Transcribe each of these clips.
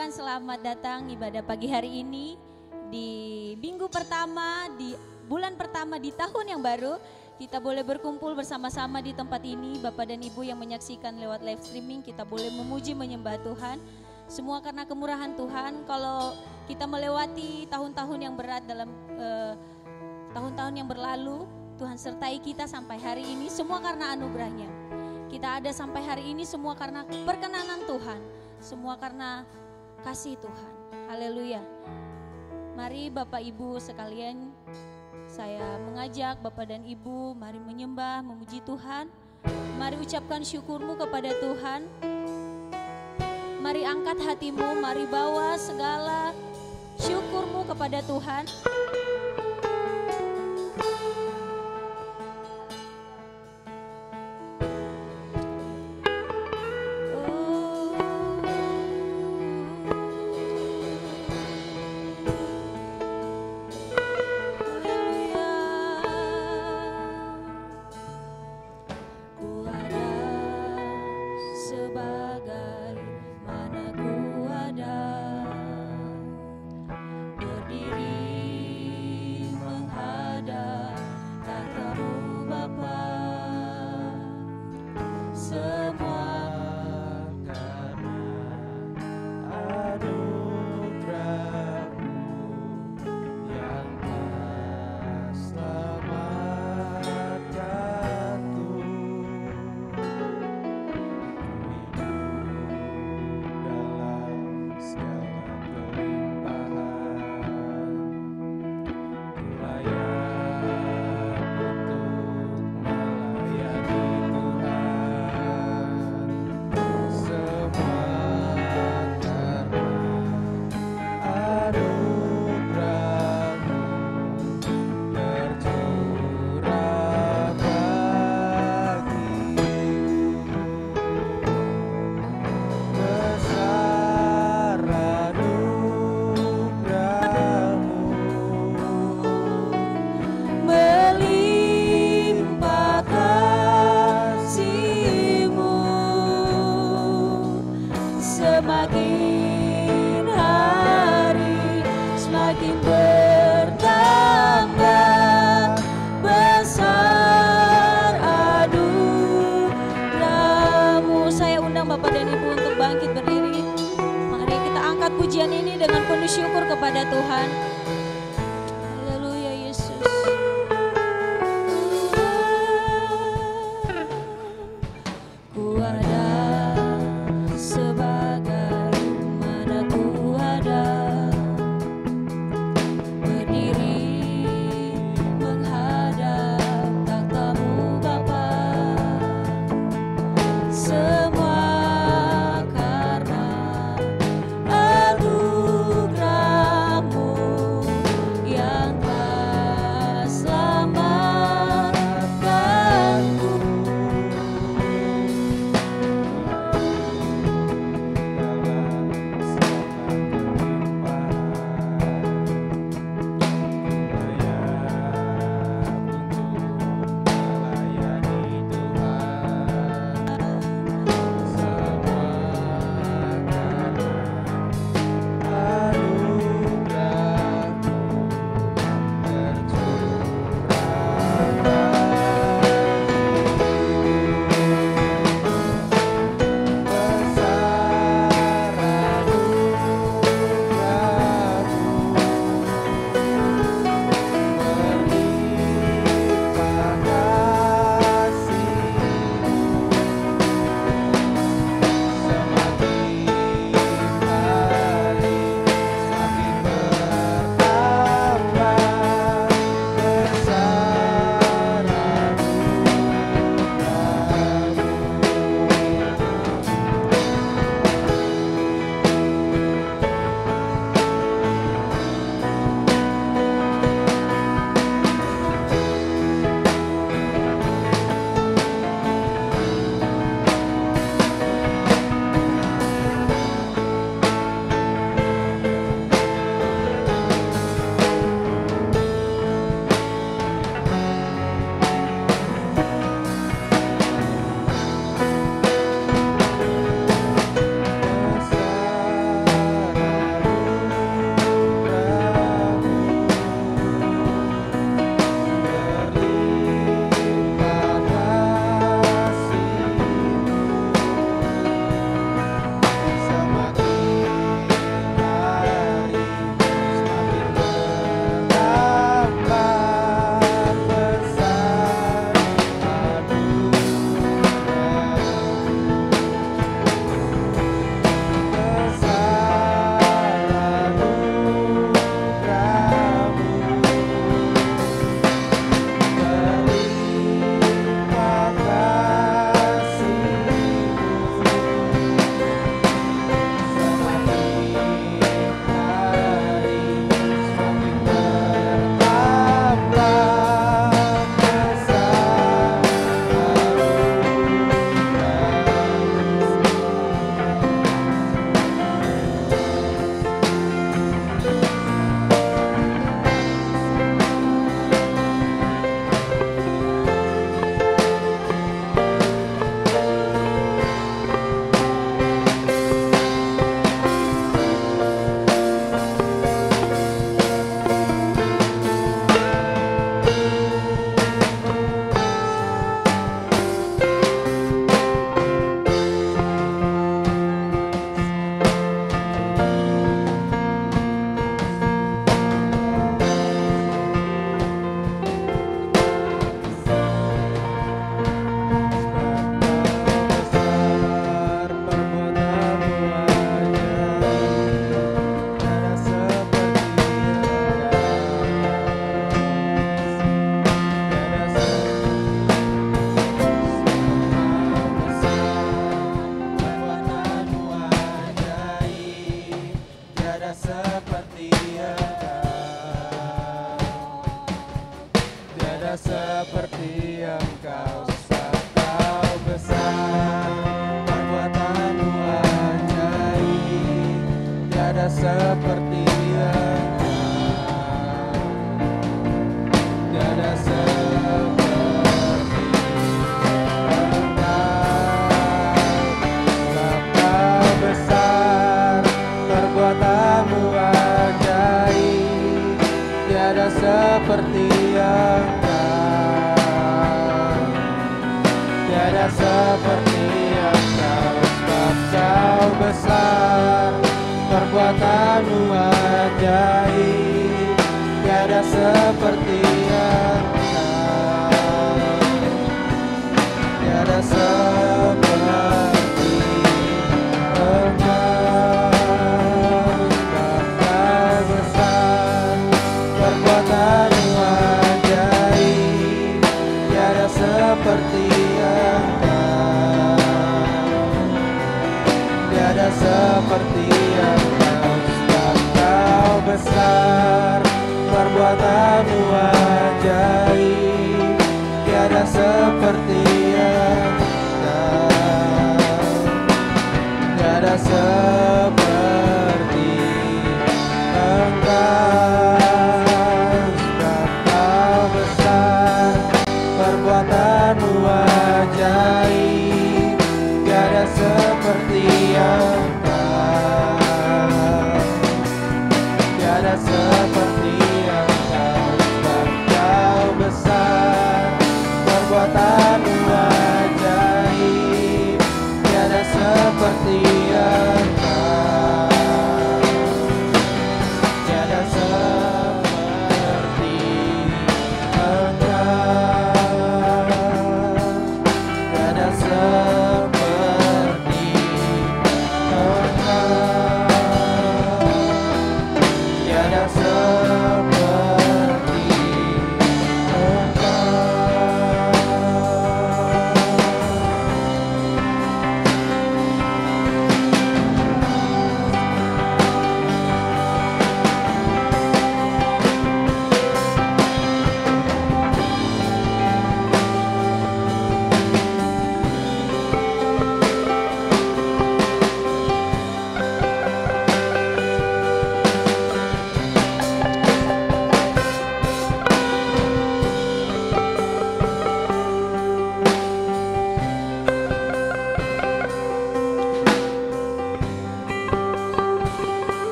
mengucapkan selamat datang ibadah pagi hari ini di minggu pertama di bulan pertama di tahun yang baru. Kita boleh berkumpul bersama-sama di tempat ini, Bapak dan Ibu yang menyaksikan lewat live streaming, kita boleh memuji menyembah Tuhan. Semua karena kemurahan Tuhan. Kalau kita melewati tahun-tahun yang berat dalam eh, tahun-tahun yang berlalu, Tuhan sertai kita sampai hari ini semua karena anugerahnya. Kita ada sampai hari ini semua karena perkenanan Tuhan, semua karena kasih Tuhan. Haleluya. Mari Bapak Ibu sekalian saya mengajak Bapak dan Ibu mari menyembah, memuji Tuhan. Mari ucapkan syukurmu kepada Tuhan. Mari angkat hatimu, mari bawa segala syukurmu kepada Tuhan.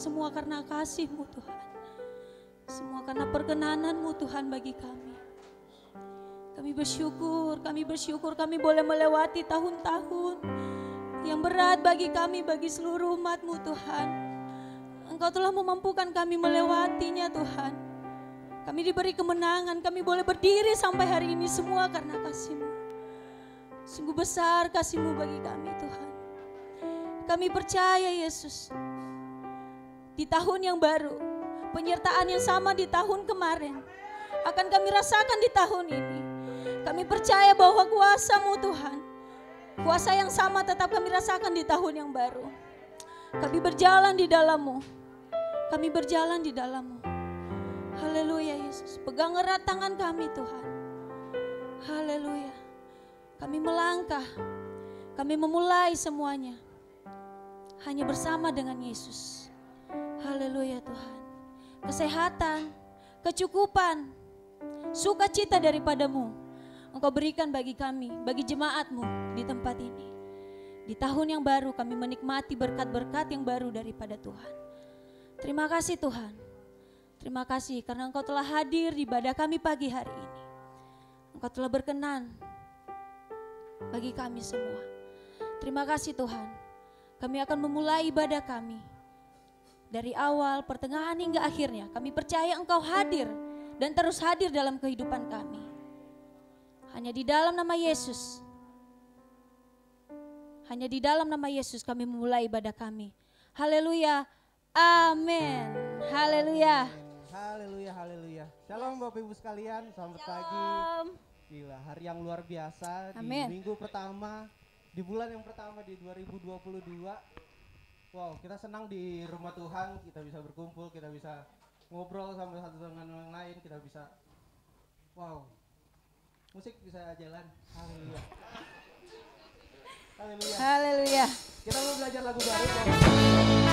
Semua karena kasih-Mu Tuhan. Semua karena perkenanan-Mu Tuhan bagi kami. Kami bersyukur, kami bersyukur kami boleh melewati tahun-tahun yang berat bagi kami, bagi seluruh umat-Mu Tuhan. Engkau telah memampukan kami melewatinya Tuhan. Kami diberi kemenangan, kami boleh berdiri sampai hari ini semua karena kasih-Mu. Sungguh besar kasih-Mu bagi kami Tuhan. Kami percaya Yesus, di tahun yang baru, penyertaan yang sama di tahun kemarin, akan kami rasakan di tahun ini. Kami percaya bahwa kuasa-Mu Tuhan, kuasa yang sama tetap kami rasakan di tahun yang baru. Kami berjalan di dalam-Mu, kami berjalan di dalam-Mu. Haleluya Yesus, pegang erat tangan kami Tuhan. Haleluya. Kami melangkah, kami memulai semuanya hanya bersama dengan Yesus. Haleluya Tuhan. Kesehatan, kecukupan, sukacita daripadamu. Engkau berikan bagi kami, bagi jemaatmu di tempat ini. Di tahun yang baru kami menikmati berkat-berkat yang baru daripada Tuhan. Terima kasih Tuhan. Terima kasih karena Engkau telah hadir di ibadah kami pagi hari ini. Engkau telah berkenan bagi kami semua. Terima kasih Tuhan. Kami akan memulai ibadah kami. Dari awal, pertengahan hingga akhirnya kami percaya Engkau hadir dan terus hadir dalam kehidupan kami. Hanya di dalam nama Yesus. Hanya di dalam nama Yesus kami memulai ibadah kami. Haleluya. Amin. Haleluya. Haleluya, haleluya. Shalom Bapak Ibu sekalian, selamat pagi. Shalom. Gila, hari yang luar biasa Amin. di minggu pertama, di bulan yang pertama di 2022. Wow, kita senang di rumah Tuhan, kita bisa berkumpul, kita bisa ngobrol sama satu dengan yang lain, kita bisa wow. Musik bisa jalan. Haleluya. Haleluya. Haleluya. Kita mau belajar lagu baru.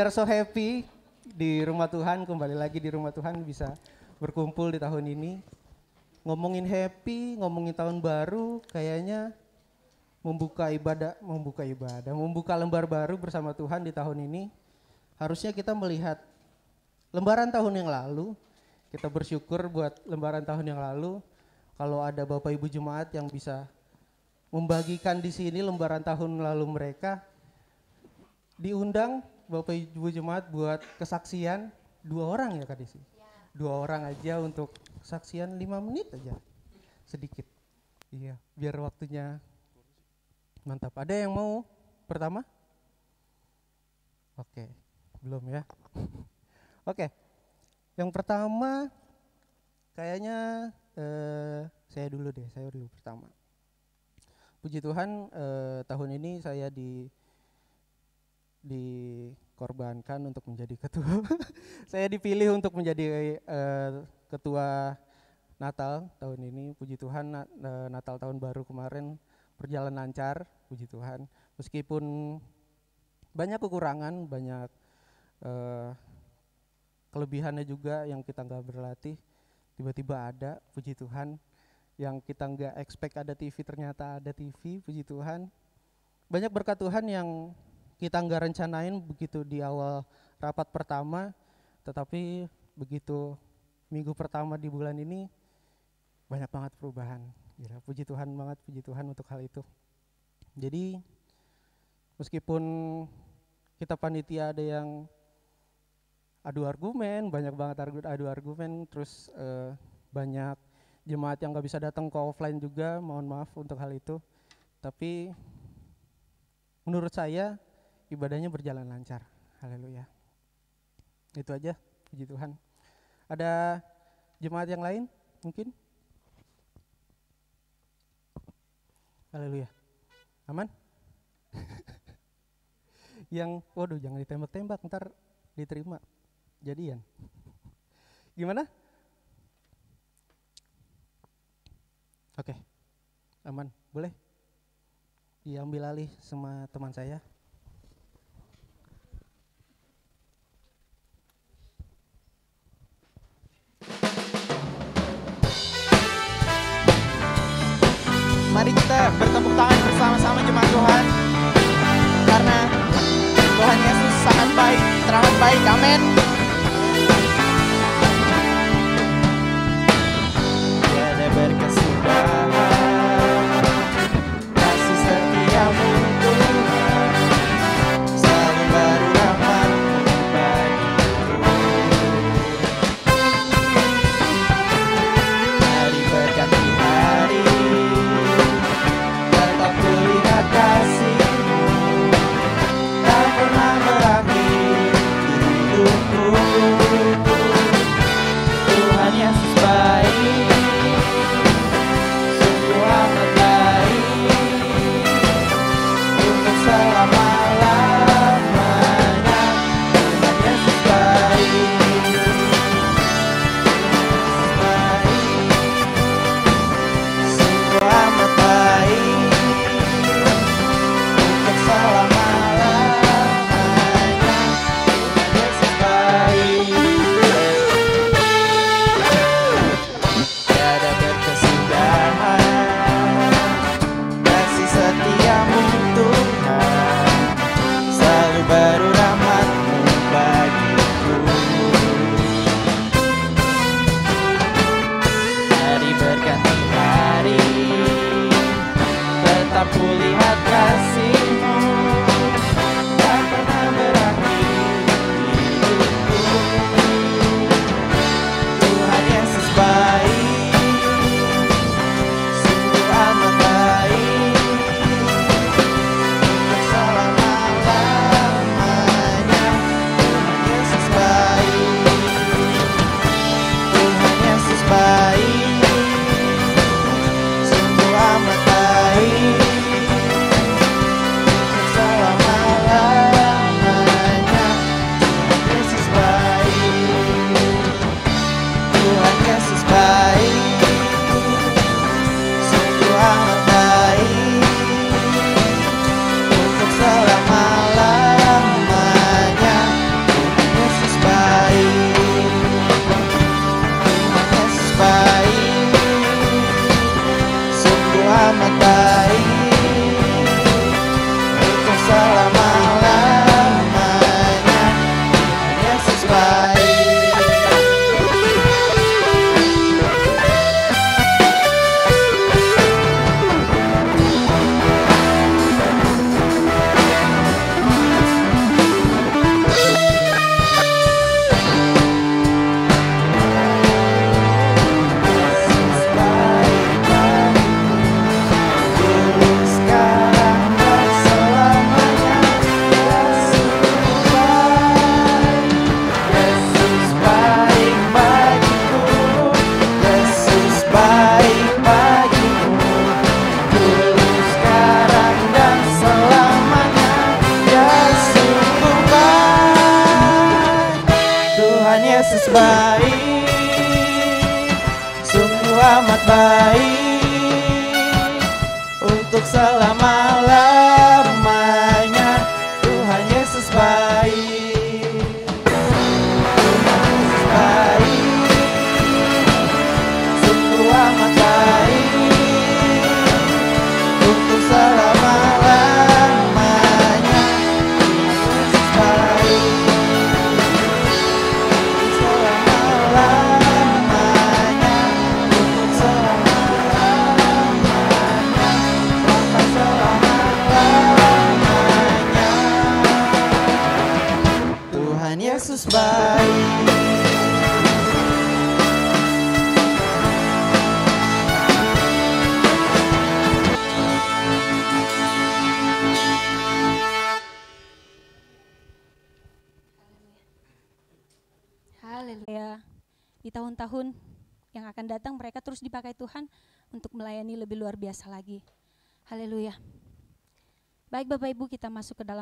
Are so happy di rumah Tuhan, kembali lagi di rumah Tuhan bisa berkumpul di tahun ini. Ngomongin happy, ngomongin tahun baru, kayaknya membuka ibadah, membuka ibadah, membuka lembar baru bersama Tuhan di tahun ini. Harusnya kita melihat lembaran tahun yang lalu, kita bersyukur buat lembaran tahun yang lalu. Kalau ada Bapak Ibu Jemaat yang bisa membagikan di sini lembaran tahun lalu mereka, diundang Bapak Ibu Jemaat buat kesaksian dua orang ya Kak Desi? Dua orang aja untuk kesaksian lima menit aja, sedikit. Iya, biar waktunya mantap. Ada yang mau pertama? Oke, belum ya. Oke, yang pertama kayaknya eh, saya dulu deh, saya dulu pertama. Puji Tuhan eh, tahun ini saya di dikorbankan untuk menjadi ketua. saya dipilih untuk menjadi eh, ketua Natal tahun ini. Puji Tuhan na- eh, Natal tahun baru kemarin berjalan lancar, puji Tuhan. Meskipun banyak kekurangan, banyak eh, kelebihannya juga yang kita nggak berlatih, tiba-tiba ada, puji Tuhan. Yang kita nggak expect ada TV ternyata ada TV, puji Tuhan. Banyak berkat Tuhan yang kita nggak rencanain begitu di awal rapat pertama, tetapi begitu minggu pertama di bulan ini banyak banget perubahan. Gila, puji Tuhan banget, puji Tuhan untuk hal itu. Jadi meskipun kita panitia ada yang adu argumen, banyak banget adu argumen, terus eh, banyak jemaat yang nggak bisa datang ke offline juga, mohon maaf untuk hal itu. Tapi menurut saya ibadahnya berjalan lancar. Haleluya. Itu aja, puji Tuhan. Ada jemaat yang lain mungkin? Haleluya. Aman? yang waduh jangan ditembak-tembak ntar diterima jadian. Gimana? Oke. Aman. Boleh? Diambil alih sama teman saya. Mari kita bertepuk tangan bersama-sama jemaat Tuhan. Karena Tuhan Yesus sangat baik, teramat baik, amin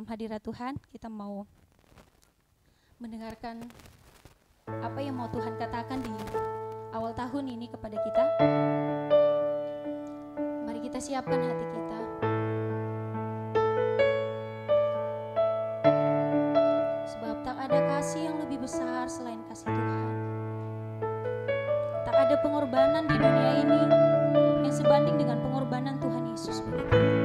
hadirat Tuhan, kita mau mendengarkan apa yang mau Tuhan katakan di awal tahun ini kepada kita. Mari kita siapkan hati kita. Sebab tak ada kasih yang lebih besar selain kasih Tuhan. Tak ada pengorbanan di dunia ini yang sebanding dengan pengorbanan Tuhan Yesus bagi kita.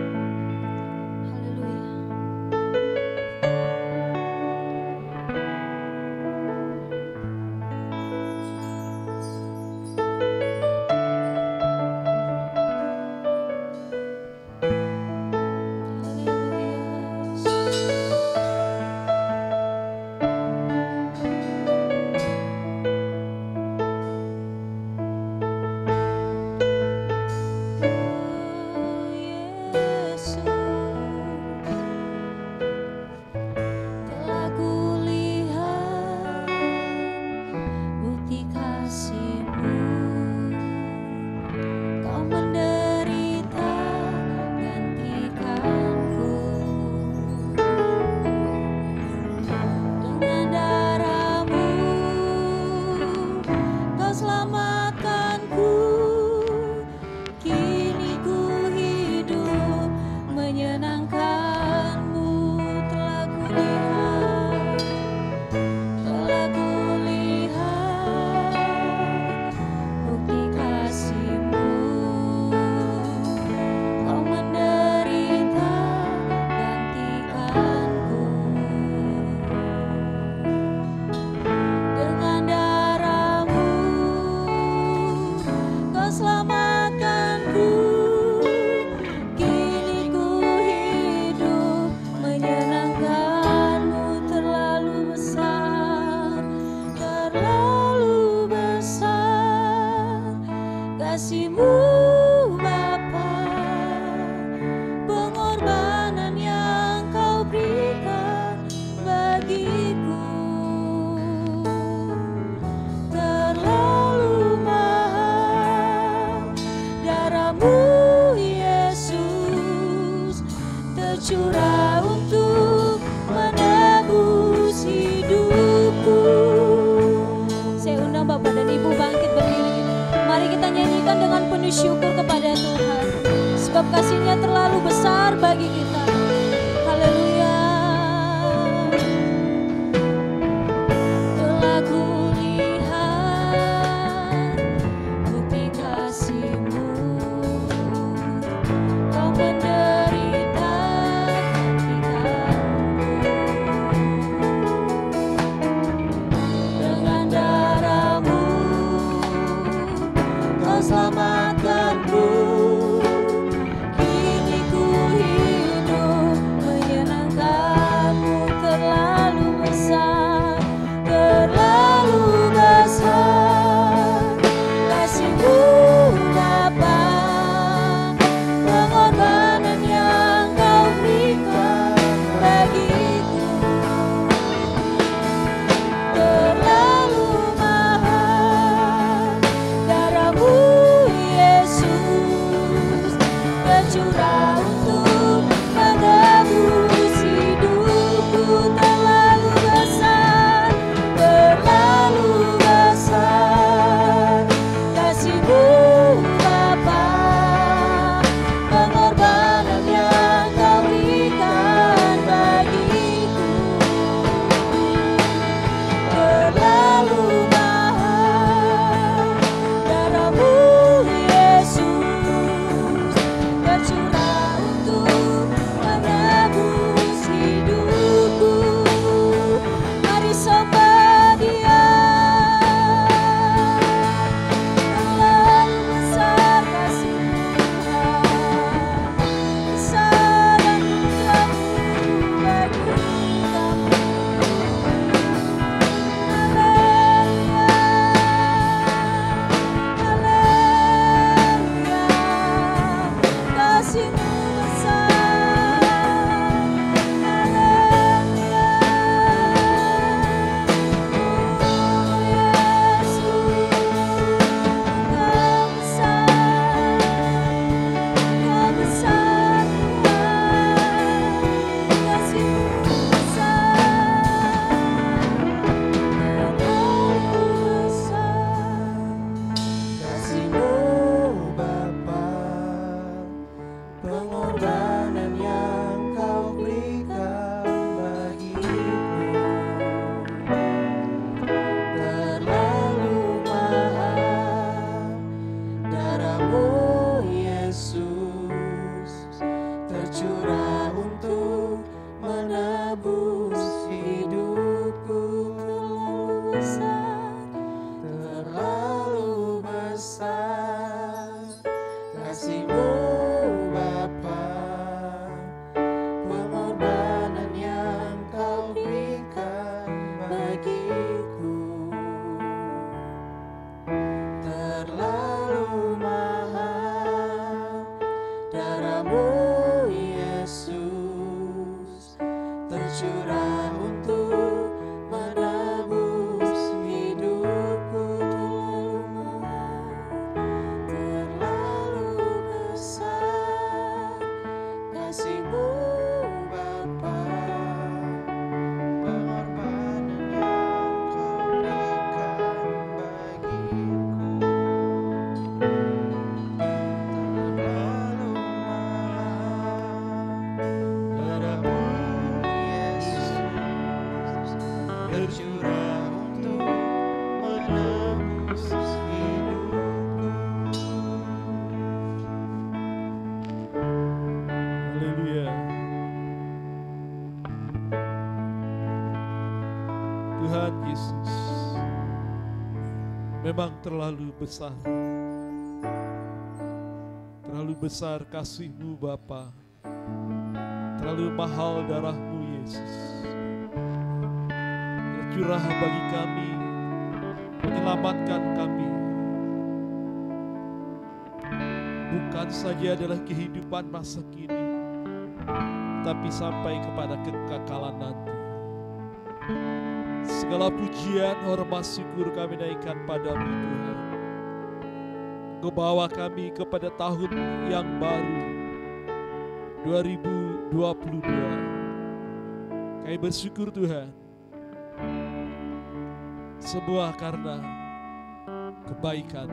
Terlalu besar. Terlalu besar kasih-Mu Bapa. Terlalu mahal darah-Mu Yesus. Tercurah bagi kami, menyelamatkan kami. Bukan saja adalah kehidupan masa kini, tapi sampai kepada kekekalan nanti. Segala pujian, hormat, syukur kami naikkan padamu Tuhan. Engkau bawa kami kepada tahun yang baru 2022. Kami bersyukur Tuhan. Semua karena kebaikan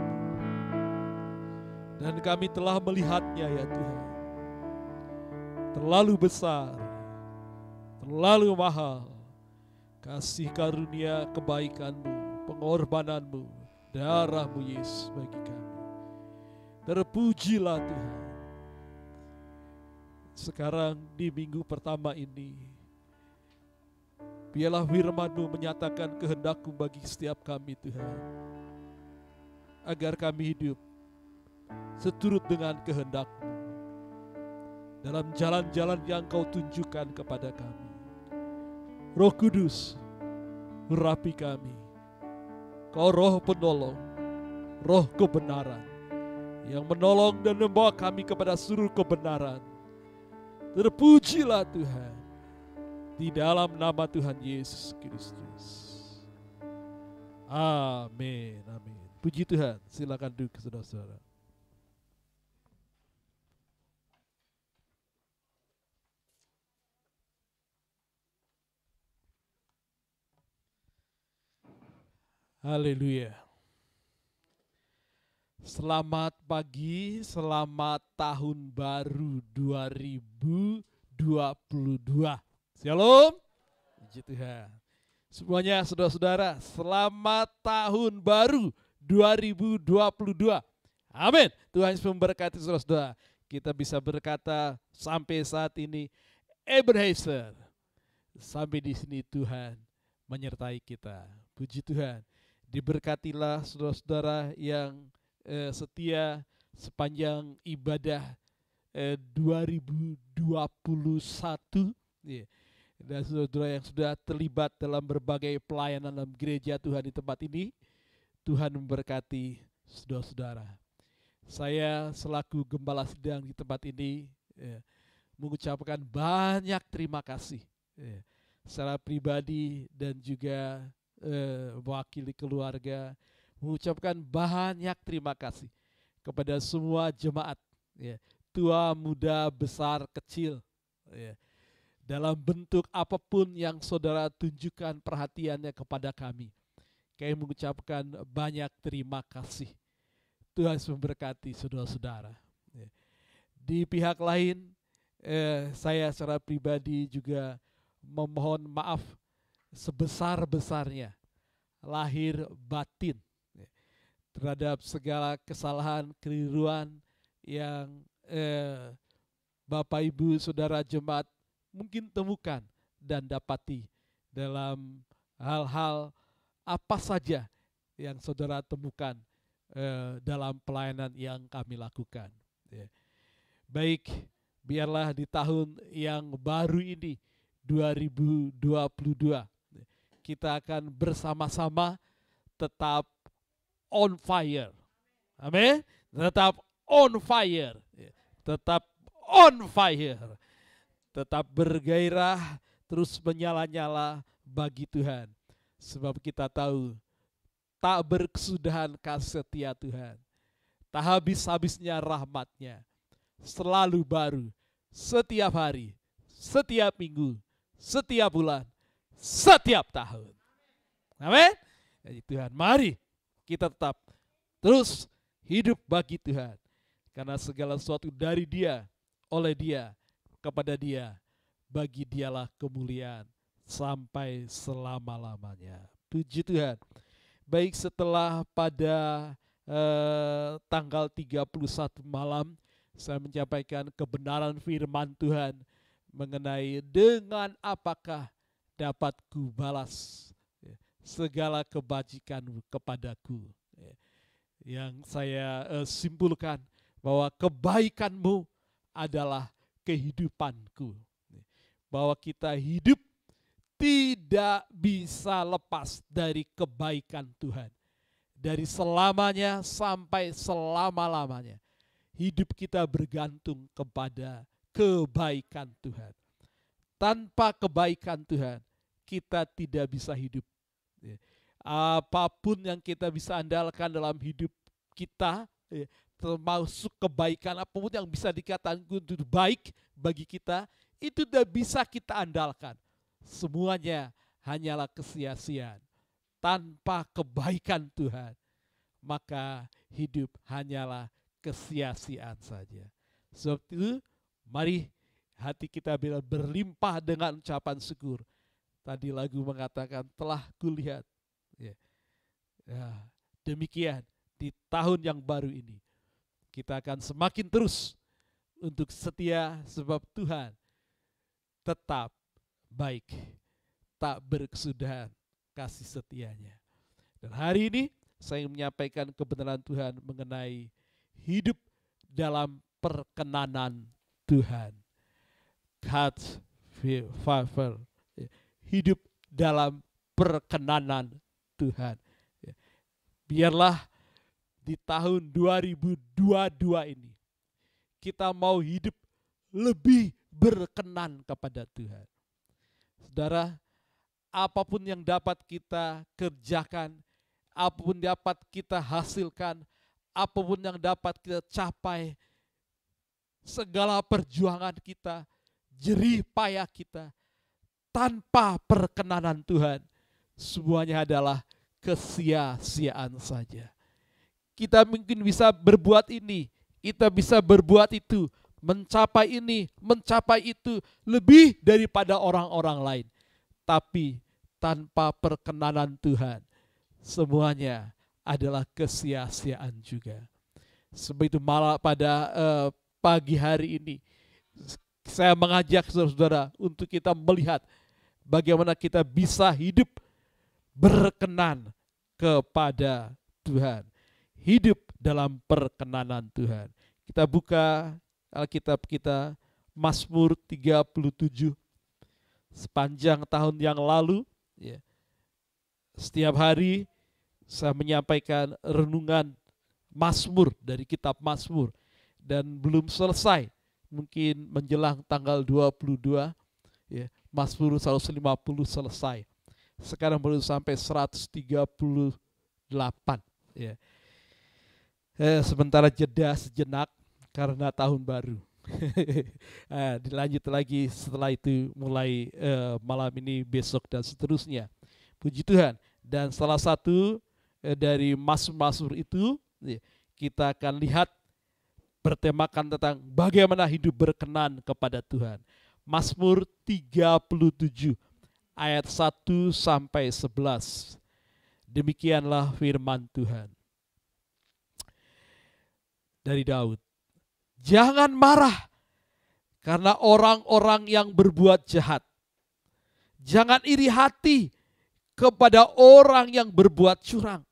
Dan kami telah melihatnya ya Tuhan. Terlalu besar, terlalu mahal kasih karunia kebaikanmu, pengorbananmu, darahmu Yesus bagi kami. Terpujilah Tuhan. Sekarang di minggu pertama ini, biarlah firmanmu menyatakan kehendakmu bagi setiap kami Tuhan. Agar kami hidup seturut dengan kehendakmu dalam jalan-jalan yang kau tunjukkan kepada kami. Roh Kudus, urapi kami. Kau roh penolong, roh kebenaran, yang menolong dan membawa kami kepada seluruh kebenaran. Terpujilah Tuhan, di dalam nama Tuhan Yesus Kristus. Amin, amin. Puji Tuhan, silakan duduk saudara-saudara. Haleluya. Selamat pagi, selamat tahun baru 2022. Shalom. Puji Tuhan. Semuanya saudara-saudara, selamat tahun baru 2022. Amin. Tuhan Yesus memberkati saudara-saudara. Kita bisa berkata sampai saat ini, Ebenezer. Sampai di sini Tuhan menyertai kita. Puji Tuhan. Diberkatilah saudara-saudara yang eh, setia sepanjang ibadah eh, 2021 yeah. dan saudara yang sudah terlibat dalam berbagai pelayanan dalam gereja Tuhan di tempat ini Tuhan memberkati saudara-saudara saya selaku gembala sedang di tempat ini eh, mengucapkan banyak terima kasih eh, secara pribadi dan juga eh, mewakili keluarga mengucapkan banyak terima kasih kepada semua jemaat ya, tua muda besar kecil ya, dalam bentuk apa pun yang saudara tunjukkan perhatiannya kepada kami kami mengucapkan banyak terima kasih Tuhan memberkati saudara-saudara ya. di pihak lain eh, saya secara pribadi juga memohon maaf sebesar-besarnya lahir batin ya, terhadap segala kesalahan, keliruan yang eh, Bapak Ibu Saudara jemaat mungkin temukan dan dapati dalam hal-hal apa saja yang saudara temukan eh, dalam pelayanan yang kami lakukan. Ya. Baik, biarlah di tahun yang baru ini 2022 kita akan bersama-sama tetap on fire. Amin. Tetap on fire. Tetap on fire. Tetap bergairah, terus menyala-nyala bagi Tuhan. Sebab kita tahu tak berkesudahan kasih setia Tuhan. Tak habis-habisnya rahmatnya. Selalu baru. Setiap hari. Setiap minggu. Setiap bulan. Setiap tahun. Amin. Jadi Tuhan mari kita tetap terus hidup bagi Tuhan. Karena segala sesuatu dari dia, oleh dia, kepada dia, bagi dialah kemuliaan sampai selama-lamanya. Puji Tuhan. Baik setelah pada eh, tanggal 31 malam saya menyampaikan kebenaran firman Tuhan mengenai dengan apakah dapat ku balas ya, segala kebajikanmu kepadaku. Ya. Yang saya eh, simpulkan bahwa kebaikanmu adalah kehidupanku. Ya. Bahwa kita hidup tidak bisa lepas dari kebaikan Tuhan. Dari selamanya sampai selama-lamanya. Hidup kita bergantung kepada kebaikan Tuhan. Tanpa kebaikan Tuhan, kita tidak bisa hidup. Ya. Apa pun yang kita bisa andalkan dalam hidup kita, ya, termasuk kebaikan apa pun yang bisa dikatakan untuk baik bagi kita, itu tidak bisa kita andalkan semuanya hanyalah kesia-siaan. Tanpa kebaikan Tuhan, maka hidup hanyalah kesia-siaan saja. Sebab itu, mari hati kita berlimpah dengan ucapan syukur. Tadi lagu mengatakan telah kulihat. Ya. Ya, demikian di tahun yang baru ini kita akan semakin terus untuk setia sebab Tuhan tetap baik, tak berkesudahan kasih setianya. Dan hari ini saya menyampaikan kebenaran Tuhan mengenai hidup dalam perkenanan Tuhan. God's favor. Hidup dalam perkenanan Tuhan. Biarlah di tahun 2022 ini kita mau hidup lebih berkenan kepada Tuhan. Saudara, apa pun yang dapat kita kerjakan, apa pun dapat kita hasilkan, apa pun yang dapat kita capai, segala perjuangan kita, jerih payah kita, tanpa perkenanan Tuhan, semuanya adalah kesia-siaan saja. Kita mungkin bisa berbuat ini, kita bisa berbuat itu, mencapai ini, mencapai itu lebih daripada orang-orang lain. Tapi tanpa perkenanan Tuhan, semuanya adalah kesia-siaan juga. Sebab itu malah pada uh, pagi hari ini, saya mengajak saudara-saudara untuk kita melihat bagaimana kita bisa hidup berkenan kepada Tuhan. Hidup dalam perkenanan Tuhan. Kita buka Alkitab kita Mazmur 37 sepanjang tahun yang lalu ya. Setiap hari saya menyampaikan renungan Mazmur dari kitab Mazmur dan belum selesai mungkin menjelang tanggal 22 ya Mazmur 150 selesai. Sekarang baru sampai 138 ya. Eh, sementara jeda sejenak karena tahun baru. nah, dilanjut lagi setelah itu mulai uh, malam ini besok dan seterusnya. Puji Tuhan. Dan salah satu uh, dari masur-masur itu ya, kita akan lihat bertemakan tentang bagaimana hidup berkenan kepada Tuhan. Mazmur 37 ayat 1 sampai 11. Demikianlah firman Tuhan. Dari Daud. Jangan marah karena orang-orang yang berbuat jahat. Jangan iri hati kepada orang yang berbuat curang.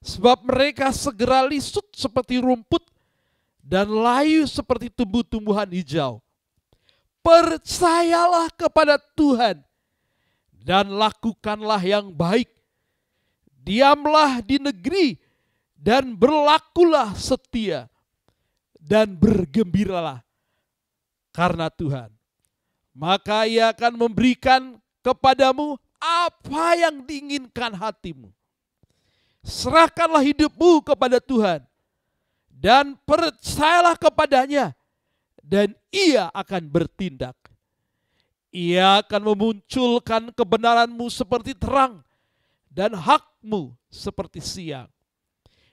Sebab mereka segera lisut seperti rumput dan layu seperti tumbuh-tumbuhan hijau. Percayalah kepada Tuhan dan lakukanlah yang baik. Diamlah di negeri dan berlakulah setia dan bergembiralah karena Tuhan. Maka ia akan memberikan kepadamu apa yang diinginkan hatimu. Serahkanlah hidupmu kepada Tuhan dan percayalah kepadanya dan ia akan bertindak. Ia akan memunculkan kebenaranmu seperti terang dan hakmu seperti siang.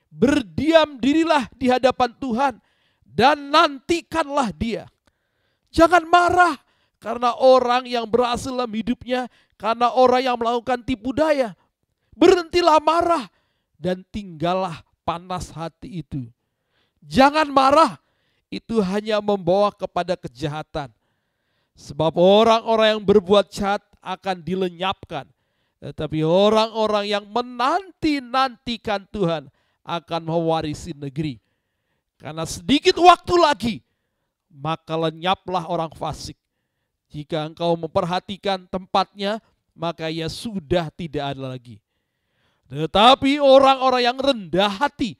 Berdiam dirilah di hadapan Tuhan dan nantikanlah dia. Jangan marah karena orang yang berhasil dalam hidupnya, karena orang yang melakukan tipu daya. Berhentilah marah dan tinggallah panas hati itu. Jangan marah, itu hanya membawa kepada kejahatan. Sebab orang-orang yang berbuat jahat akan dilenyapkan. Tetapi orang-orang yang menanti-nantikan Tuhan akan mewarisi negeri. Karena sedikit waktu lagi, maka lenyaplah orang fasik. Jika engkau memperhatikan tempatnya, maka ia sudah tidak ada lagi. Tetapi orang-orang yang rendah hati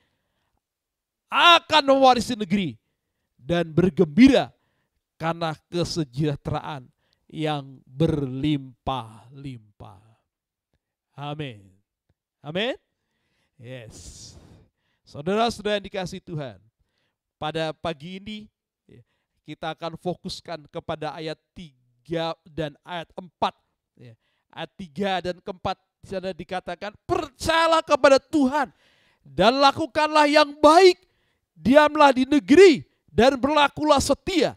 akan mewarisi negeri dan bergembira karena kesejahteraan yang berlimpah-limpah. Amin. Amin. Yes. Saudara-saudara yang dikasih Tuhan, pada pagi ini ya, kita akan fokuskan kepada ayat 3 dan ayat 4. Ya. Ayat 3 dan keempat di sana dikatakan, percayalah kepada Tuhan dan lakukanlah yang baik. Diamlah di negeri dan berlakulah setia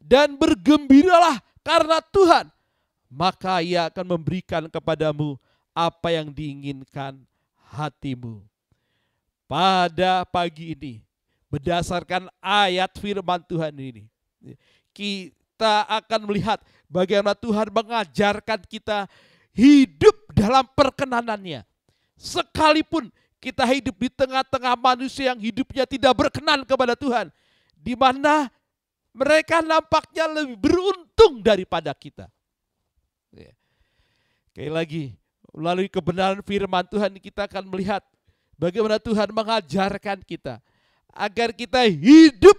dan bergembiralah karena Tuhan. Maka ia akan memberikan kepadamu apa yang diinginkan hatimu. Pada pagi ini, berdasarkan ayat firman Tuhan ini, kita akan melihat bagaimana Tuhan mengajarkan kita hidup dalam perkenanannya. Sekalipun kita hidup di tengah-tengah manusia yang hidupnya tidak berkenan kepada Tuhan, di mana mereka nampaknya lebih beruntung daripada kita. Ya. Sekali lagi, melalui kebenaran firman Tuhan kita akan melihat bagaimana Tuhan mengajarkan kita agar kita hidup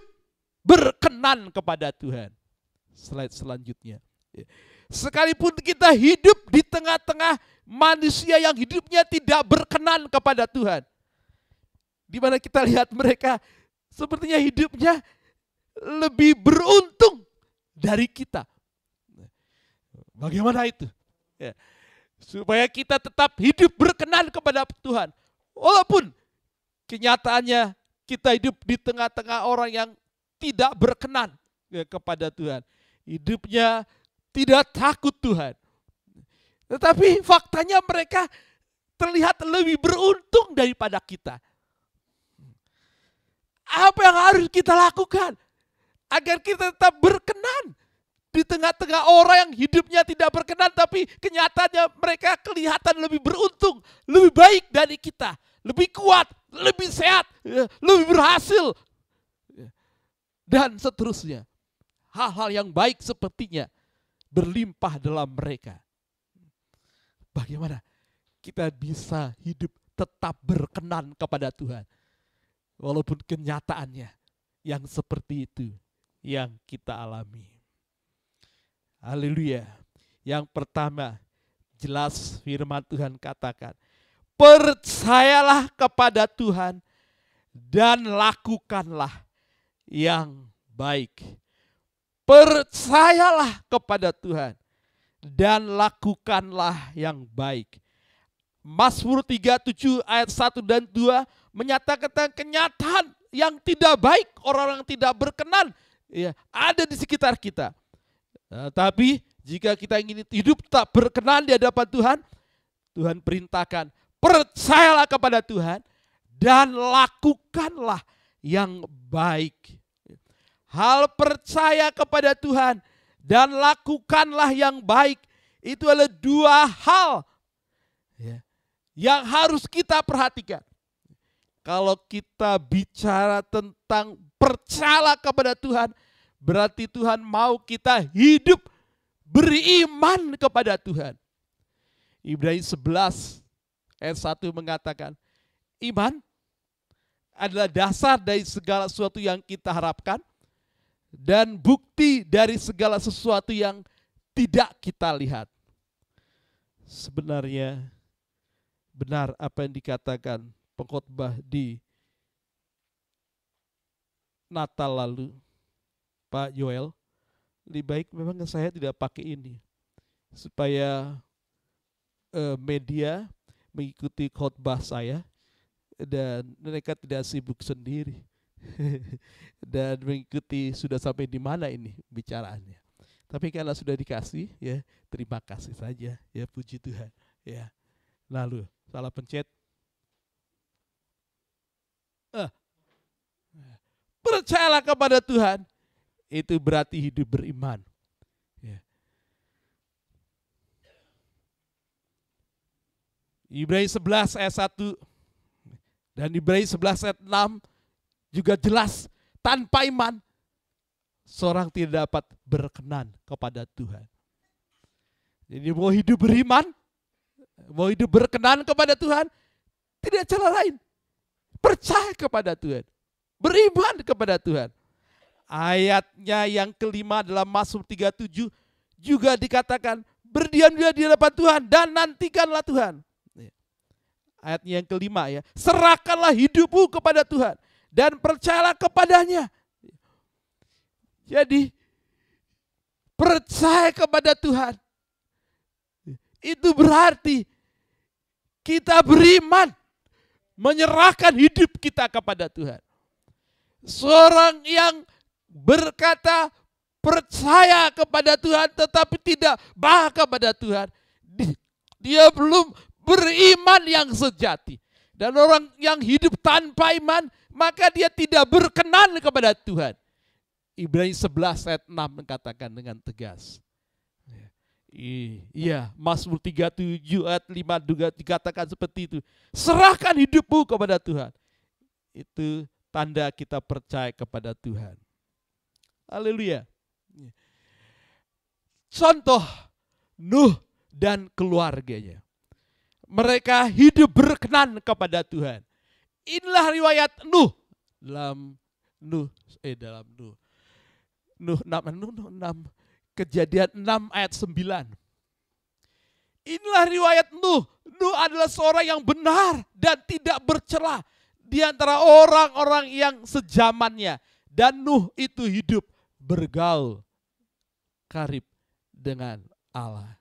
berkenan kepada Tuhan. Slide selanjutnya. Ya. Sekalipun kita hidup di tengah-tengah manusia yang hidupnya tidak berkenan kepada Tuhan. Di mana kita lihat mereka sepertinya hidupnya lebih beruntung dari kita. Bagaimana itu? Ya. Supaya kita tetap hidup berkenan kepada Tuhan. Walaupun kenyataannya kita hidup di tengah-tengah orang yang tidak berkenan ya, kepada Tuhan. Hidupnya tidak takut Tuhan. Tetapi faktanya mereka terlihat lebih beruntung daripada kita. Apa yang harus kita lakukan agar kita tetap berkenan di tengah-tengah orang yang hidupnya tidak berkenan tapi kenyataannya mereka kelihatan lebih beruntung, lebih baik dari kita, lebih kuat, lebih sehat, lebih berhasil dan seterusnya. Hal-hal yang baik sepertinya berlimpah dalam mereka. Bagaimana kita bisa hidup tetap berkenan kepada Tuhan. Walaupun kenyataannya yang seperti itu yang kita alami. Haleluya. Yang pertama, jelas firman Tuhan katakan, percayalah kepada Tuhan dan lakukanlah yang baik Percayalah kepada Tuhan dan lakukanlah yang baik. Mazmur 37 ayat 1 dan 2 menyatakan kenyataan yang tidak baik, orang yang tidak berkenan ya, ada di sekitar kita. Nah, tapi jika kita ingin hidup tak berkenan di hadapan Tuhan, Tuhan perintahkan percayalah kepada Tuhan dan lakukanlah yang baik hal percaya kepada Tuhan dan lakukanlah yang baik itu adalah dua hal ya, yang harus kita perhatikan. Kalau kita bicara tentang percaya kepada Tuhan, berarti Tuhan mau kita hidup beriman kepada Tuhan. Ibrani 11 ayat 1 mengatakan, iman adalah dasar dari segala sesuatu yang kita harapkan dan bukti dari segala sesuatu yang tidak kita lihat. Sebenarnya benar apa yang dikatakan pengkhotbah di Natal lalu, Pak Joel, lebih baik memang saya tidak pakai ini supaya eh, media mengikuti khotbah saya dan mereka tidak sibuk sendiri dan mengikuti sudah sampai di mana ini bicaraannya. Tapi karena sudah dikasih ya terima kasih saja ya puji Tuhan ya. Lalu salah pencet. Ah. Percayalah kepada Tuhan. Itu berarti hidup beriman. Ya. Ibrani 11 ayat 1 dan Ibrani 11 ayat 6 juga jelas tanpa iman seorang tidak dapat berkenan kepada Tuhan. Jadi mau hidup beriman, mau hidup berkenan kepada Tuhan, tidak cara lain. Percaya kepada Tuhan. Beriman kepada Tuhan. Ayatnya yang kelima dalam Mazmur 37 juga dikatakan berdiam dia di hadapan Tuhan dan nantikanlah Tuhan. Ayatnya yang kelima ya, serahkanlah hidupmu kepada Tuhan dan percayalah kepadanya. Jadi percaya kepada Tuhan itu berarti kita beriman menyerahkan hidup kita kepada Tuhan. Seorang yang berkata percaya kepada Tuhan tetapi tidak bah kepada Tuhan. Dia belum beriman yang sejati. Dan orang yang hidup tanpa iman, maka dia tidak berkenan kepada Tuhan. Ibrani 11 ayat 6 mengatakan dengan tegas. Iya, Mazmur 37 ayat 5 juga dikatakan seperti itu. Serahkan hidupmu kepada Tuhan. Itu tanda kita percaya kepada Tuhan. Haleluya. Contoh Nuh dan keluarganya. Mereka hidup berkenan kepada Tuhan. Inilah riwayat Nuh dalam Nuh eh dalam Nuh. Nuh 6 Nuh, Nuh 6 Kejadian 6 ayat 9. Inilah riwayat Nuh. Nuh adalah seorang yang benar dan tidak bercela di antara orang-orang yang sejamannya. Dan Nuh itu hidup bergaul karib dengan Allah.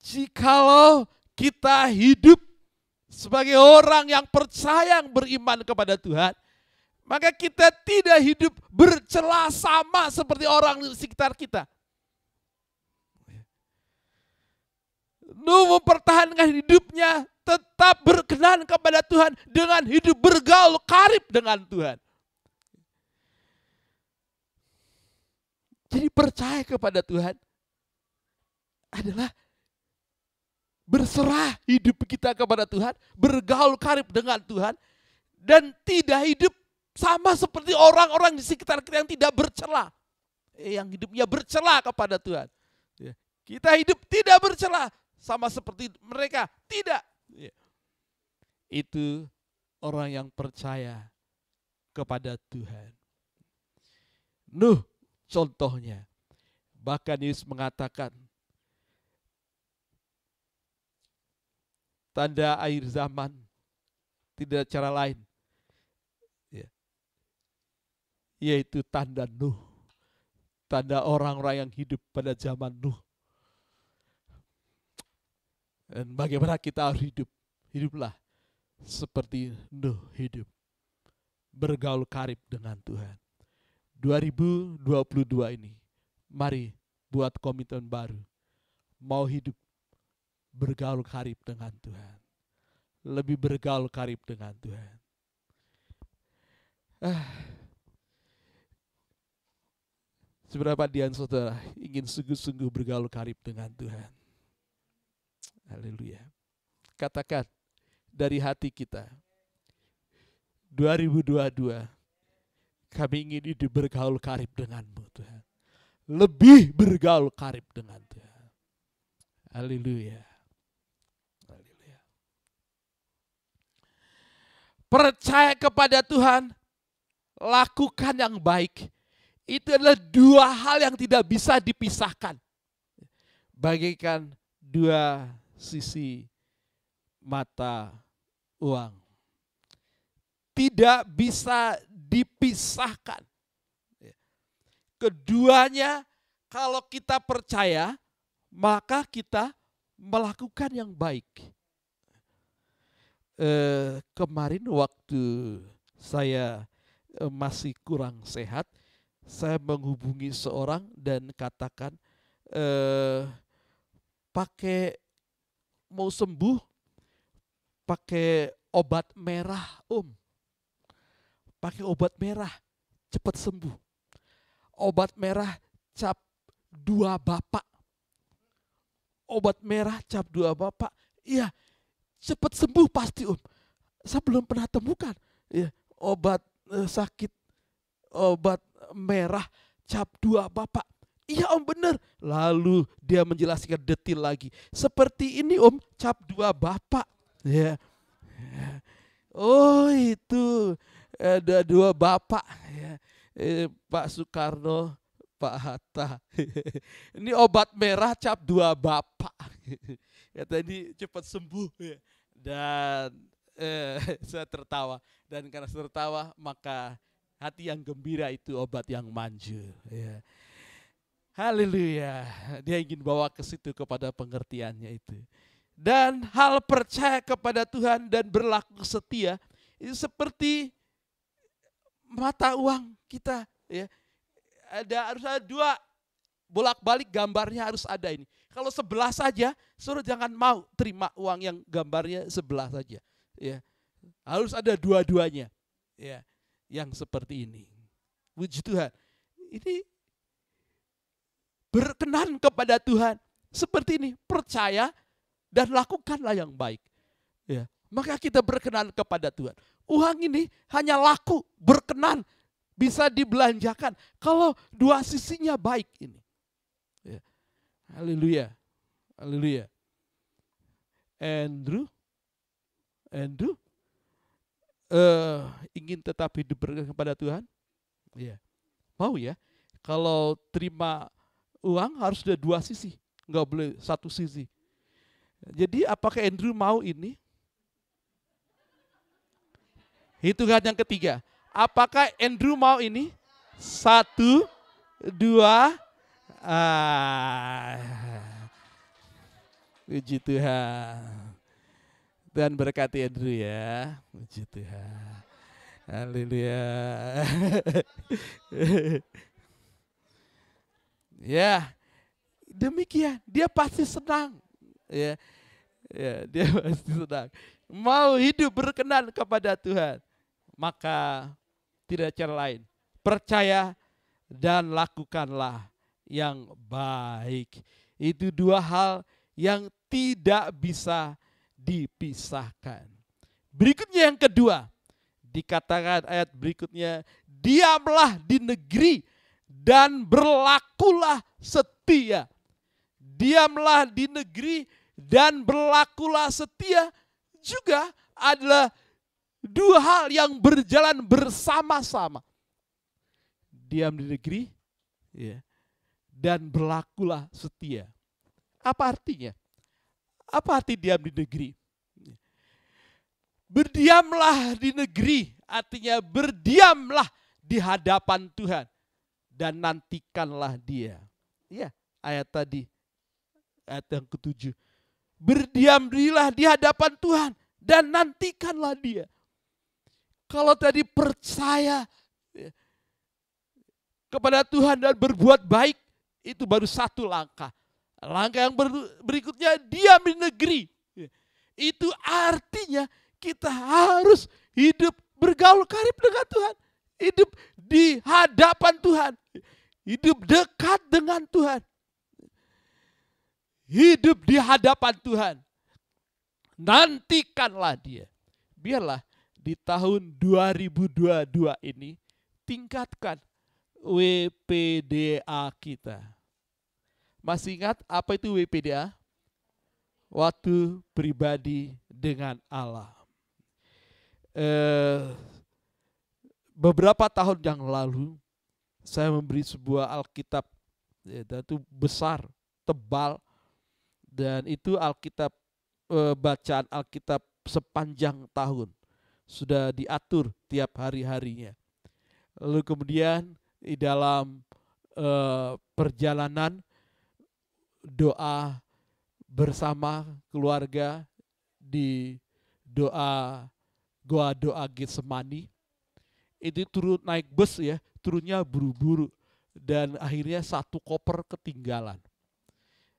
Jikalau kita hidup sebagai orang yang percaya yang beriman kepada Tuhan, maka kita tidak hidup bercela sama seperti orang di sekitar kita. Nuh mempertahankan hidupnya tetap berkenan kepada Tuhan dengan hidup bergaul karib dengan Tuhan. Jadi percaya kepada Tuhan adalah berserah hidup kita kepada Tuhan, bergaul karib dengan Tuhan, dan tidak hidup sama seperti orang-orang di sekitar kita yang tidak bercela. Yang hidupnya bercela kepada Tuhan. Ya. Kita hidup tidak bercela. Sama seperti mereka. Tidak. Ya. Itu orang yang percaya kepada Tuhan. Nuh contohnya. Bahkan Yesus mengatakan, tanda air zaman tidak cara lain yaitu tanda Nuh. Tanda orang-orang yang hidup pada zaman Nuh. Dan bagaimana kita harus hidup? Hiduplah seperti Nuh hidup. Bergaul karib dengan Tuhan. 2022 ini, mari buat komitmen baru. Mau hidup bergaul karib dengan Tuhan. Lebih bergaul karib dengan Tuhan. Ah, Seberapa dian saudara ingin sungguh-sungguh bergaul karib dengan Tuhan. Haleluya. Katakan dari hati kita, 2022 kami ingin hidup bergaul karib denganmu Tuhan. Lebih bergaul karib dengan Tuhan. Haleluya. Haleluya. Percaya kepada Tuhan, lakukan yang baik. Itu adalah dua hal yang tidak bisa dipisahkan. Bagaikan dua sisi mata uang. Tidak bisa dipisahkan. Keduanya kalau kita percaya, maka kita melakukan yang baik. Eh, kemarin waktu saya eh, masih kurang sehat, saya menghubungi seorang dan katakan, eh, pakai mau sembuh, pakai obat merah om. Pakai obat merah, cepat sembuh. Obat merah cap dua bapak. Obat merah cap dua bapak. Iya, cepat sembuh pasti om. Saya belum pernah temukan ya, obat eh, sakit, obat merah cap dua bapak. Iya om benar. Lalu dia menjelaskan detil lagi. Seperti ini om, cap dua bapak. Ya. Oh itu ada dua bapak ya. Eh, Pak Soekarno, Pak Hatta. ini obat merah cap dua bapak. ya tadi cepat sembuh ya. Dan eh, saya tertawa dan karena saya tertawa maka hati yang gembira itu obat yang manjur ya. Haleluya. Dia ingin bawa ke situ kepada pengertiannya itu. Dan hal percaya kepada Tuhan dan berlaku setia itu seperti mata uang kita ya. Ada harus ada dua bolak-balik gambarnya harus ada ini. Kalau sebelah saja, suruh jangan mau terima uang yang gambarnya sebelah saja. Ya. Harus ada dua-duanya. Ya. Yang seperti ini. Puji Tuhan. Ini berkenan kepada Tuhan. Seperti ini, percaya dan lakukanlah yang baik. Ya, maka kita berkenan kepada Tuhan. Uang ini hanya laku, berkenan, bisa dibelanjakan kalau dua sisinya baik ini. Ya. Haleluya. Haleluya. Andrew Andrew uh, ingin tetap hidup berkenan kepada Tuhan? Ya. Mau ya? Kalau terima uang harus ada dua sisi, nggak boleh satu sisi. Jadi apakah Andrew mau ini? Hitungan yang ketiga. Apakah Andrew mau ini? Satu, dua, ah. Puji Tuhan. Tuhan berkati Andrew ya. Puji Tuhan. Haleluya. ya, demikian. Dia pasti senang. Ya, ya dia pasti senang. Mau hidup berkenan kepada Tuhan. Maka tidak cara lain. Percaya dan lakukanlah yang baik. Itu dua hal yang tidak bisa dipisahkan. Berikutnya yang kedua, dikatakan ayat berikutnya, diamlah di negeri dan berlakulah setia. Diamlah di negeri dan berlakulah setia juga adalah dua hal yang berjalan bersama-sama. Diam di negeri ya, dan berlakulah setia. Apa artinya? Apa arti diam di negeri? Berdiamlah di negeri, artinya berdiamlah di hadapan Tuhan dan nantikanlah dia. Ya, ayat tadi, ayat yang ketujuh. Berdiam dirilah di hadapan Tuhan dan nantikanlah dia. Kalau tadi percaya ya, kepada Tuhan dan berbuat baik, itu baru satu langkah. Langkah yang berikutnya diam di negeri. Itu artinya kita harus hidup bergaul karib dengan Tuhan. Hidup di hadapan Tuhan. Hidup dekat dengan Tuhan. Hidup di hadapan Tuhan. Nantikanlah dia. Biarlah di tahun 2022 ini tingkatkan WPDA kita. Masih ingat apa itu WPDA? Waktu pribadi dengan Allah. Eh, beberapa tahun yang lalu saya memberi sebuah Alkitab ya, itu besar, tebal dan itu Alkitab eh, bacaan Alkitab sepanjang tahun sudah diatur tiap hari-harinya. Lalu kemudian di dalam eh, perjalanan doa bersama keluarga di doa goa doa Getsemani. Itu turun naik bus ya turunnya buru-buru. Dan akhirnya satu koper ketinggalan.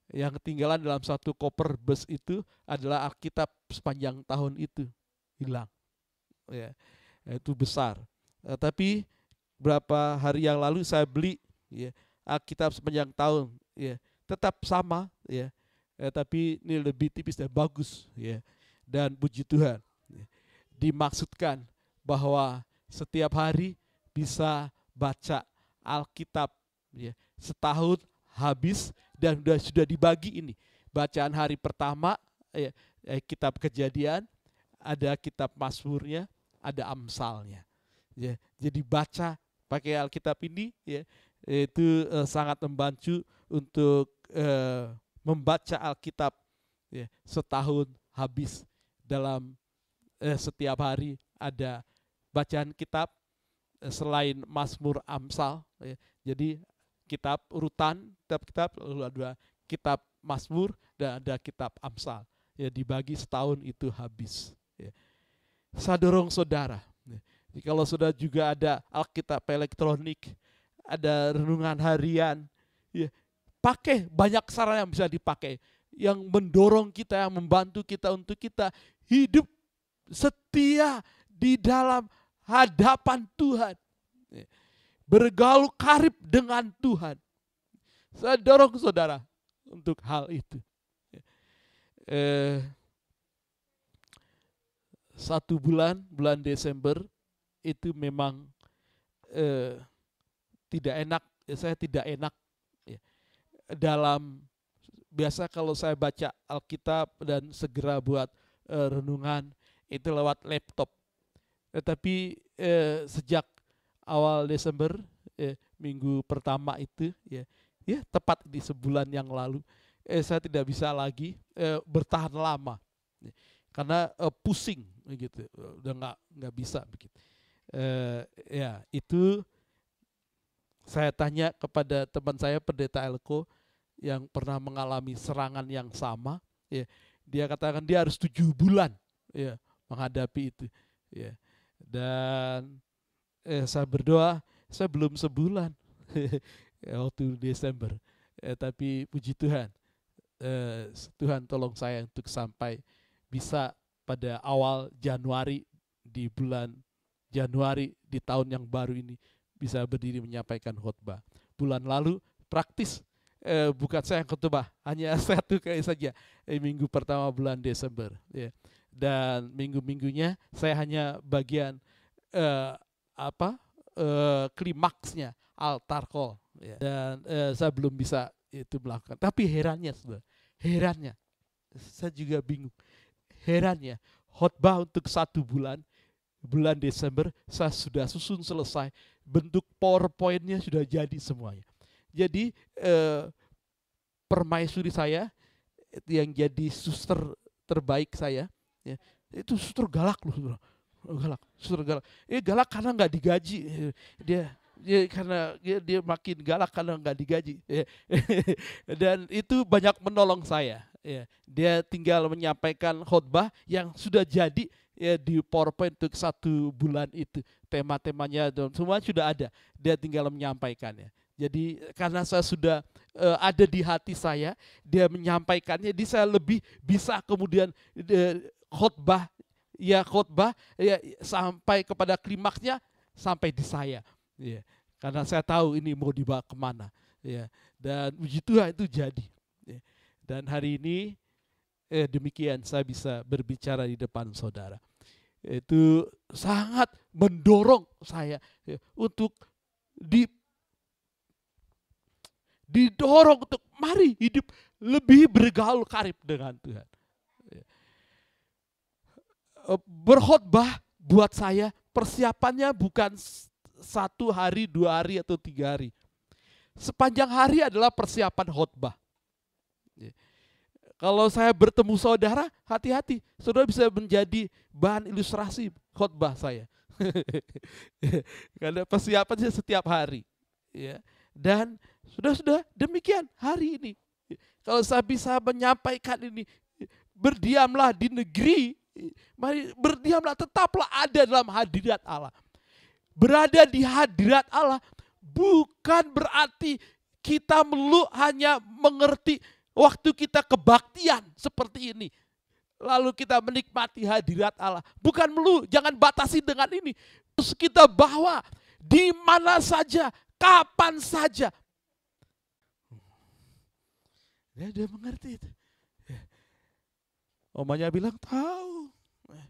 Yang ketinggalan dalam satu koper bus itu adalah Alkitab sepanjang tahun itu hilang. Ya itu besar. Eh, tapi berapa hari yang lalu saya beli ya Alkitab sepanjang tahun ya tetap sama ya. Eh, tapi ini lebih tipis dan bagus ya. Dan puji Tuhan ya. dimaksudkan bahwa setiap hari bisa baca Alkitab ya. Setahun habis dan sudah sudah dibagi ini. Bacaan hari pertama ya, eh, kitab kejadian ada kitab Mazmurnya ada amsalnya ya. Jadi baca pakai Alkitab ini ya itu eh, sangat membantu untuk eh, membaca Alkitab ya, setahun habis dalam eh, setiap hari ada bacaan kitab eh, selain Mazmur Amsal ya. jadi kitab urutan kitab-kitab lalu ada kitab Mazmur dan ada kitab Amsal ya dibagi setahun itu habis ya. saya dorong saudara ya. Jadi kalau sudah juga ada Alkitab elektronik ada renungan harian ya pakai banyak saran yang bisa dipakai. Yang mendorong kita yang membantu kita untuk kita hidup setia di dalam hadapan Tuhan. Bergaul karib dengan Tuhan. Saya dorong saudara untuk hal itu. Eh, satu bulan bulan Desember itu memang eh, tidak enak ya, saya tidak enak. Dalam biasa kalau saya baca Alkitab dan segera buat eh, renungan itu lewat laptop. Tetapi eh, sejak awal Desember eh, minggu pertama itu ya ya tepat di sebulan yang lalu eh, saya tidak bisa lagi eh, bertahan lama. Ya. karena eh, pusing gitu. Udah nggak nggak bisa begitu. Eh, ya itu saya tanya kepada teman saya pendeta Elko yang pernah mengalami serangan yang sama ya dia katakan dia harus tujuh bulan ya menghadapi itu ya dan eh, saya berdoa saya belum sebulan waktu Desember eh, tapi puji Tuhan eh, Tuhan tolong saya untuk sampai bisa pada awal Januari di bulan Januari di tahun yang baru ini bisa berdiri menyampaikan khotbah. Bulan lalu praktis eh, bukan saya yang khotbah, hanya satu kali saja eh, minggu pertama bulan Desember. Ya. Dan minggu-minggunya saya hanya bagian eh, apa eh, klimaksnya altar call. Ya. Dan eh, saya belum bisa itu melakukan. Tapi herannya, saudara, herannya, saya juga bingung. Herannya, khotbah untuk satu bulan bulan Desember saya sudah susun selesai bentuk powerpointnya sudah jadi semuanya jadi eh, permaisuri saya yang jadi suster terbaik saya ya, itu suster galak loh saudara. galak suster galak. Eh galak karena nggak digaji. Dia dia karena dia, dia makin galak karena nggak digaji ya. dan itu banyak menolong saya ya. Dia tinggal menyampaikan khotbah yang sudah jadi ya di PowerPoint untuk satu bulan itu. Tema-temanya dan semua sudah ada. Dia tinggal menyampaikannya jadi karena saya sudah uh, ada di hati saya dia menyampaikannya jadi saya lebih bisa kemudian uh, khotbah ya khotbah ya sampai kepada klimaksnya sampai di saya. Ya karena saya tahu ini mau dibawa ke mana. Ya dan puji Tuhan itu jadi. Ya. dan hari ini eh, demikian saya bisa berbicara di depan saudara. Itu sangat mendorong saya ya, untuk di didorong untuk mari hidup lebih bergaul karib dengan Tuhan. Ya. Eh, Berkhotbah buat saya persiapannya bukan satu hari, dua hari atau tiga hari. Sepanjang hari adalah persiapan khotbah. Ya. Kalau saya bertemu saudara, hati-hati. Saudara bisa menjadi bahan ilustrasi khotbah saya. Karena persiapannya setiap hari. Ya. Dan sudah-sudah demikian hari ini. Kalau saya bisa menyampaikan ini, berdiamlah di negeri, mari berdiamlah, tetaplah ada dalam hadirat Allah. Berada di hadirat Allah bukan berarti kita melulu hanya mengerti waktu kita kebaktian seperti ini. Lalu kita menikmati hadirat Allah. Bukan melulu, jangan batasi dengan ini. Terus kita bawa di mana saja, kapan saja. Dia, dia mengerti itu. Ya. Omanya bilang tahu. Eh,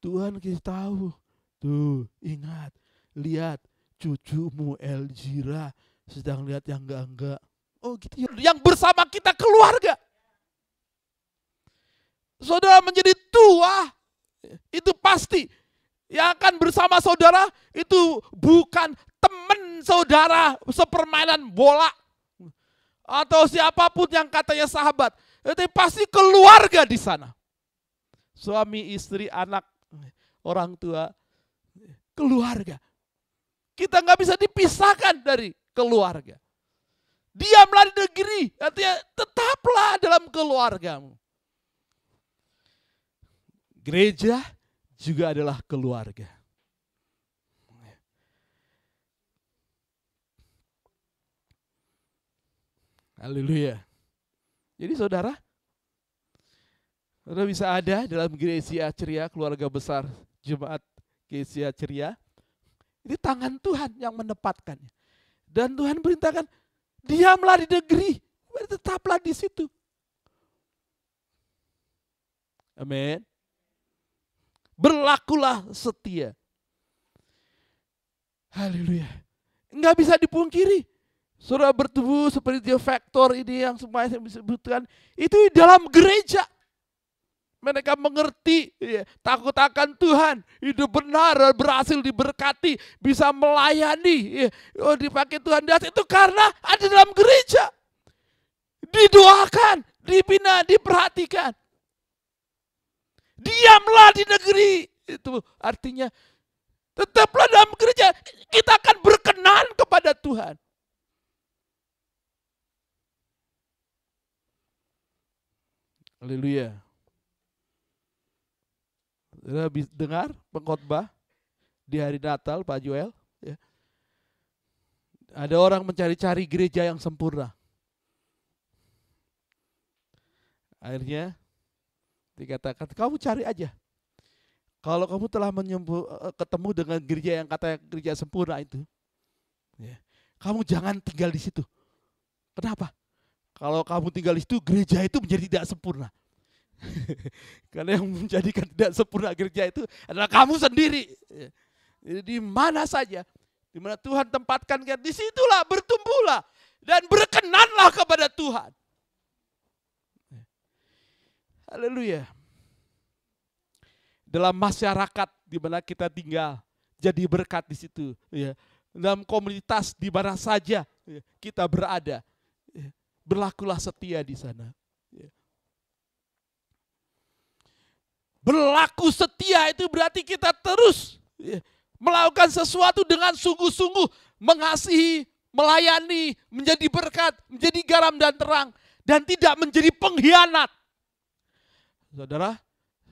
Tuhan kita tahu. Tuh, ingat, lihat cucumu Elvira sedang lihat yang enggak-enggak. Oh gitu ya. Yang bersama kita keluarga. Saudara menjadi tua, itu pasti. Yang akan bersama saudara itu bukan teman saudara sepermainan bola. Atau siapa pun yang katanya sahabat. Itu pasti keluarga di sana. Suami, istri, anak, orang tua, keluarga. Kita nggak bisa dipisahkan dari keluarga. Diamlah di negeri, artinya tetaplah dalam keluargamu. Gereja juga adalah keluarga. Haleluya. Jadi saudara, saudara bisa ada dalam gereja ceria, keluarga besar Jemaat Gereja Ceria. Ini tangan Tuhan yang menempatkannya. Dan Tuhan berintahkan, diamlah di negeri, tetaplah di situ. Amin. Berlakulah setia. Haleluya. Enggak bisa dipungkiri. Saudara bertumbuh seperti dia faktor ini yang semuanya saya sebutkan. Itu di dalam gereja. Mereka mengerti, ya, takut akan Tuhan, hidup benar, dan berhasil diberkati, bisa melayani, ya, oh, dipakai Tuhan atas. Itu karena ada dalam gereja. Didoakan, dibina, diperhatikan. Diamlah di negeri. Itu artinya tetaplah dalam gereja. Kita akan berkenan kepada Tuhan. Haleluya. Bis- dengar pengkhotbah di hari Natal Pak Joel ya. Ada orang mencari-cari gereja yang sempurna. Akhirnya dikatakan kamu cari aja. Kalau kamu telah menyembu, eh, ketemu dengan gereja yang kata gereja sempurna itu, ya, kamu jangan tinggal di situ. Kenapa? Kalau kamu tinggal di situ, gereja itu menjadi tidak sempurna. Karena yang menjadikan tidak sempurna gereja itu adalah kamu sendiri. Di mana saja, di mana Tuhan tempatkan kita, di situlah bertumbuhlah dan berkenanlah kepada Tuhan. Haleluya. Dalam masyarakat di mana kita tinggal, jadi berkat di situ. Ya. Dalam komunitas di mana saja ya, kita berada. Berlakulah setia di sana. Ya. Berlaku setia itu berarti kita terus ya, melakukan sesuatu dengan sungguh-sungguh, mengasihi, melayani, menjadi berkat, menjadi garam dan terang, dan tidak menjadi pengkhianat. Saudara,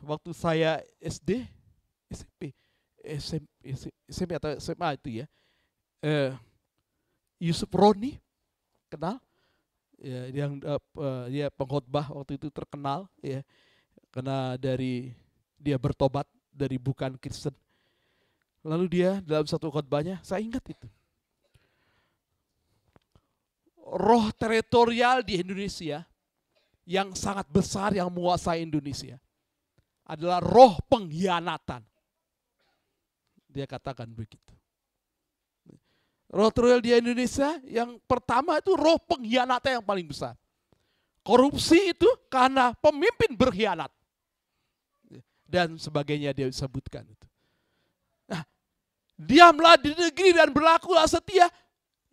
waktu saya SD, SMP, SMP, SMP atau SMA itu ya, eh, Yusuf Roni, kenal? Ya, yang eh, eh, dia pengkhotbah waktu itu terkenal, ya, karena dari dia bertobat dari bukan Kristen. Lalu dia dalam satu khotbahnya, saya ingat itu. Roh teritorial di Indonesia yang sangat besar yang menguasai Indonesia adalah roh pengkhianatan. Dia katakan begitu. Roh Truel di Indonesia yang pertama itu roh pengkhianatan yang paling besar. Korupsi itu karena pemimpin berkhianat. Dan sebagainya dia sebutkan itu. Nah, diamlah di negeri dan berlakulah setia.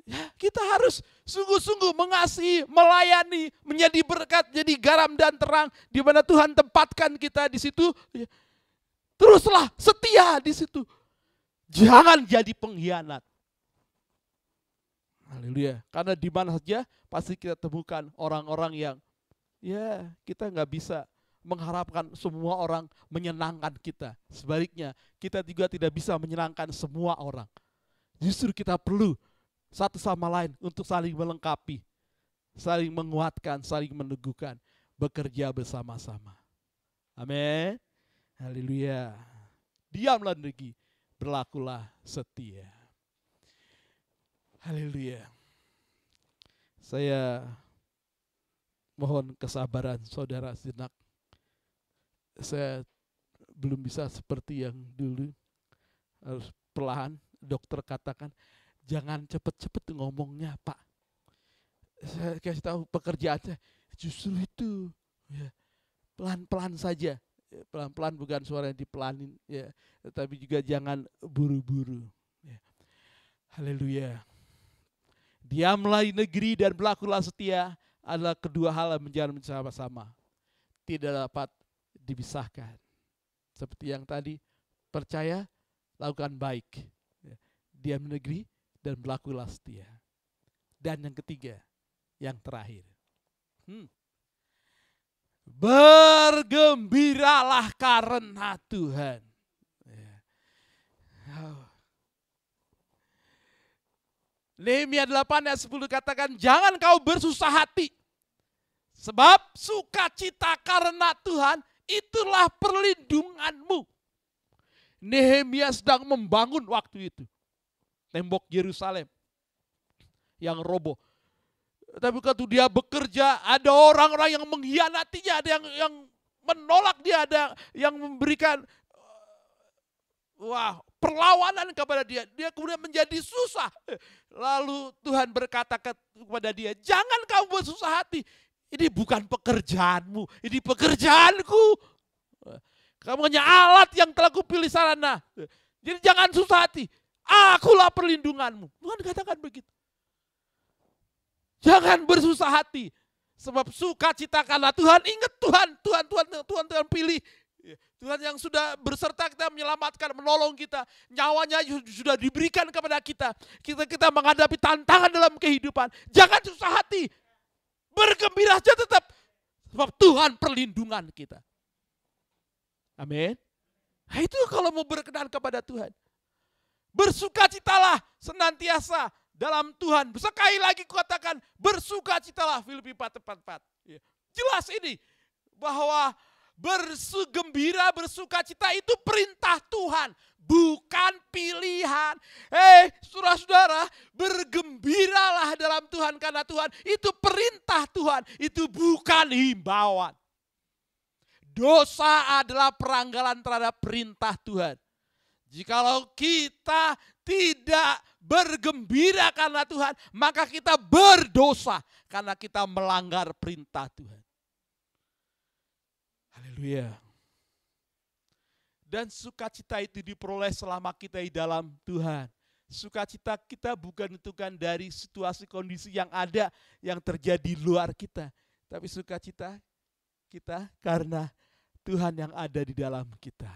Ya, kita harus sungguh-sungguh mengasihi, melayani, menjadi berkat, jadi garam dan terang di mana Tuhan tempatkan kita di situ. Ya, teruslah setia di situ. Jangan jadi pengkhianat. Haleluya. Karena di mana saja pasti kita temukan orang-orang yang ya kita nggak bisa mengharapkan semua orang menyenangkan kita. Sebaliknya, kita juga tidak bisa menyenangkan semua orang. Justru kita perlu satu sama lain untuk saling melengkapi, saling menguatkan, saling meneguhkan, bekerja bersama-sama. Amin. Haleluya. Diamlah negeri, berlakulah setia. Haleluya. Saya mohon kesabaran saudara sejenak. Saya belum bisa seperti yang dulu. Harus perlahan dokter katakan jangan cepet-cepet ngomongnya pak. Saya kasih tahu pekerjaannya justru itu ya, pelan-pelan saja Ya, pelan-pelan bukan suara yang dipelanin ya tetapi juga jangan buru-buru ya. haleluya diamlah di negeri dan berlakulah setia adalah kedua hal yang menjalan bersama-sama tidak dapat dipisahkan seperti yang tadi percaya lakukan baik diam di negeri dan berlakulah setia dan yang ketiga yang terakhir hmm. Bergembiralah karena Tuhan. Ya. Oh. Nehemia 8 ayat 10 katakan, jangan kau bersusah hati. Sebab sukacita karena Tuhan itulah perlindunganmu. Nehemia sedang membangun waktu itu. Tembok Yerusalem yang roboh. Tapi waktu dia bekerja, ada orang-orang yang mengkhianatinya, ada yang yang menolak dia, ada yang memberikan wah perlawanan kepada dia. Dia kemudian menjadi susah. Lalu Tuhan berkata kepada dia, jangan kamu bersusah hati. Ini bukan pekerjaanmu, ini pekerjaanku. Kamu hanya alat yang telah kupilih sarana. Jadi jangan susah hati. Akulah perlindunganmu. Tuhan katakan begitu. Jangan bersusah hati. Sebab sukacita karena Tuhan, ingat Tuhan, Tuhan, Tuhan, Tuhan, Tuhan pilih. Tuhan yang sudah berserta kita menyelamatkan, menolong kita. Nyawanya sudah diberikan kepada kita. Kita kita menghadapi tantangan dalam kehidupan. Jangan susah hati. Bergembira saja tetap. Sebab Tuhan perlindungan kita. Amin. Nah itu kalau mau berkenan kepada Tuhan. Bersukacitalah senantiasa dalam Tuhan. Sekali lagi katakan bersukacitalah Filipi 4, 4, 4. Ya. Jelas ini bahwa bersugembira, bersukacita itu perintah Tuhan, bukan pilihan. Hei, saudara-saudara, bergembiralah dalam Tuhan karena Tuhan itu perintah Tuhan, itu bukan himbauan. Dosa adalah peranggalan terhadap perintah Tuhan. Jikalau kita tidak bergembira karena Tuhan, maka kita berdosa karena kita melanggar perintah Tuhan. Haleluya. Dan sukacita itu diperoleh selama kita di dalam Tuhan. Sukacita kita bukan ditentukan dari situasi kondisi yang ada yang terjadi di luar kita. Tapi sukacita kita karena Tuhan yang ada di dalam kita.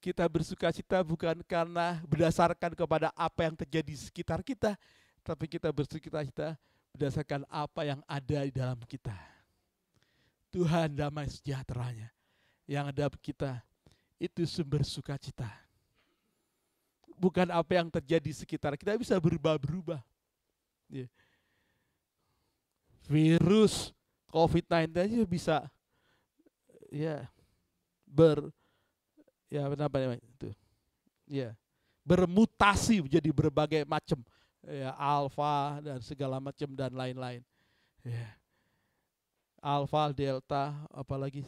Kita bersuka cita bukan karena berdasarkan kepada apa yang terjadi di sekitar kita, tapi kita bersuka cita berdasarkan apa yang ada di dalam kita. Tuhan damai sejahteranya yang ada kita itu sumber sukacita. Bukan apa yang terjadi di sekitar kita bisa berubah-berubah. Ya. Virus COVID-19 aja bisa ya ber ya apa namanya itu ya bermutasi menjadi berbagai macam ya alfa dan segala macam dan lain-lain ya alfa delta apalagi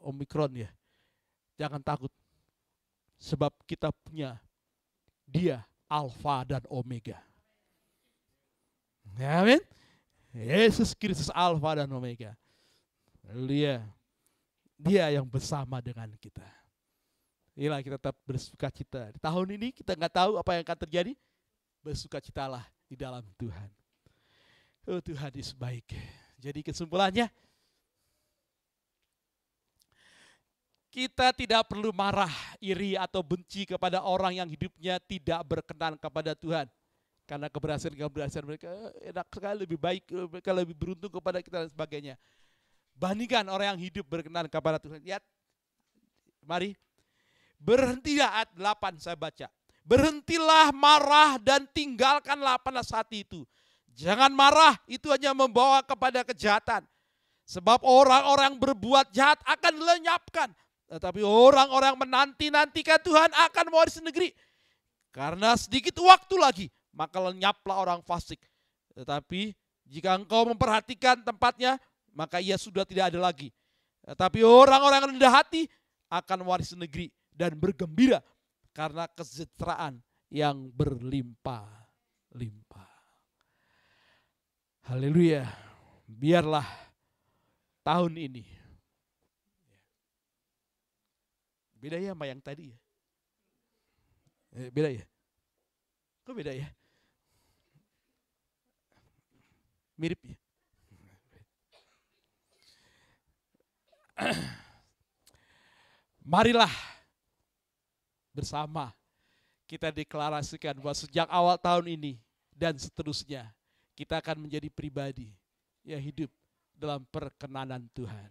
omikron ya jangan takut Sebab kita punya dia Alfa dan Omega. Amin. Yesus Kristus Alfa dan Omega. Dia, dia yang bersama dengan kita. Inilah kita tetap bersuka cita. Di tahun ini kita nggak tahu apa yang akan terjadi. Bersuka citalah di dalam Tuhan. Oh Tuhan baik. Jadi kesimpulannya, kita tidak perlu marah, iri atau benci kepada orang yang hidupnya tidak berkenan kepada Tuhan. Karena keberhasilan-keberhasilan mereka eh, enak sekali, lebih baik, mereka lebih beruntung kepada kita dan sebagainya. Bandingkan orang yang hidup berkenan kepada Tuhan. Lihat, mari. Berhentilah ayat 8 saya baca. Berhentilah marah dan tinggalkanlah panas hati itu. Jangan marah, itu hanya membawa kepada kejahatan. Sebab orang-orang berbuat jahat akan lenyapkan. Tetapi orang-orang menanti-nantikan Tuhan akan mewarisi negeri. Karena sedikit waktu lagi, maka lenyaplah orang fasik. Tetapi jika engkau memperhatikan tempatnya, maka ia sudah tidak ada lagi. Tetapi orang-orang rendah hati akan mewarisi negeri dan bergembira karena kesejahteraan yang berlimpah-limpah. Haleluya. Biarlah tahun ini beda ya sama yang tadi ya. Eh, beda ya? Kok beda ya? Mirip ya? Marilah bersama kita deklarasikan bahwa sejak awal tahun ini dan seterusnya kita akan menjadi pribadi yang hidup dalam perkenanan Tuhan.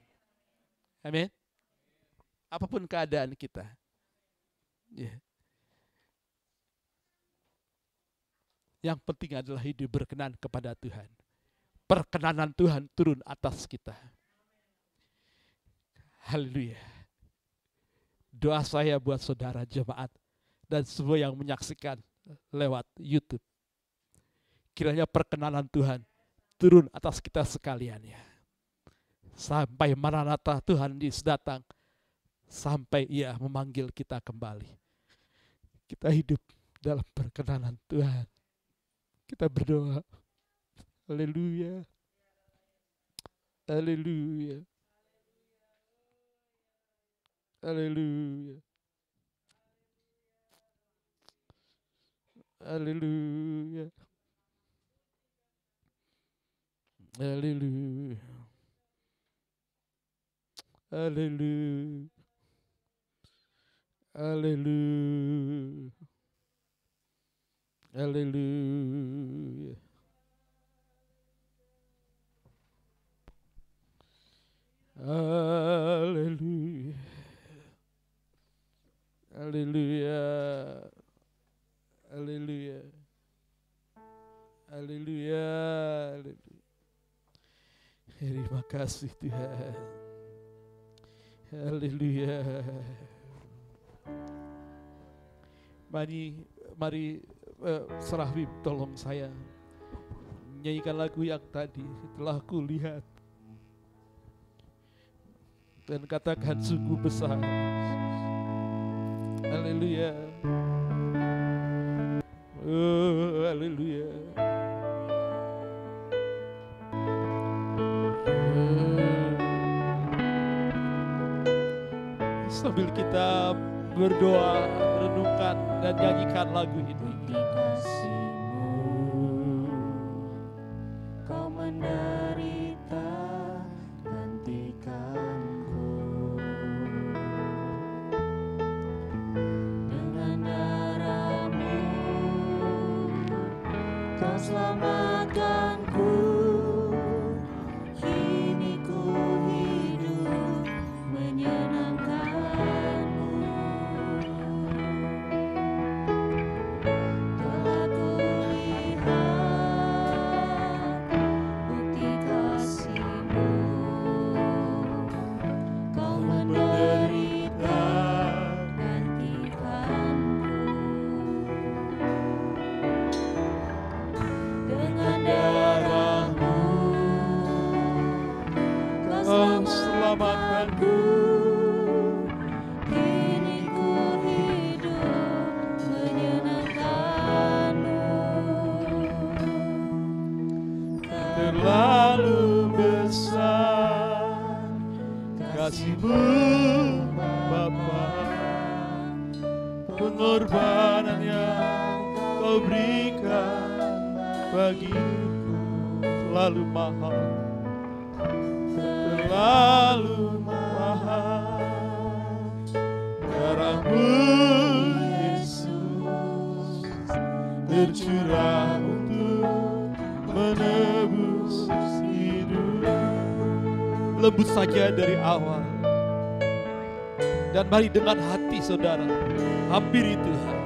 Amin. Apa pun keadaan kita. Ya. Yang penting adalah hidup berkenan kepada Tuhan. Perkenanan Tuhan turun atas kita. Haleluya. Doa saya buat saudara jemaat dan semua yang menyaksikan lewat YouTube. Kiranya perkenanan Tuhan turun atas kita sekalian ya. Sampai Maranatha Tuhan Yesus datang. Sampai ia memanggil kita kembali. Kita hidup dalam perkenanan Tuhan. Kita berdoa. Haleluya. Haleluya. Haleluya. Haleluya. Haleluya. Haleluya. Haleluya, Haleluya, Haleluya, Haleluya, Haleluya, Haleluya. Terima kasih Tuhan. Haleluya. Mari, mari uh, tolong saya nyanyikan lagu yang tadi telah ku lihat dan katakan sungguh besar. Haleluya. Oh, haleluya. Sambil kita berdoa, renungkan dan nyanyikan lagu ini. Lembut saja dari awal. Dan mari dengan hati saudara. Hampiri Tuhan.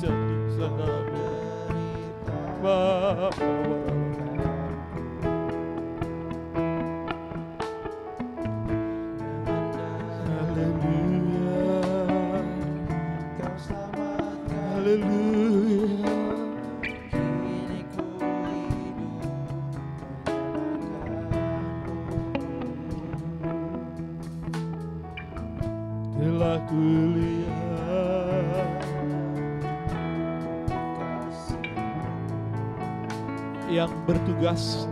Bersama Yang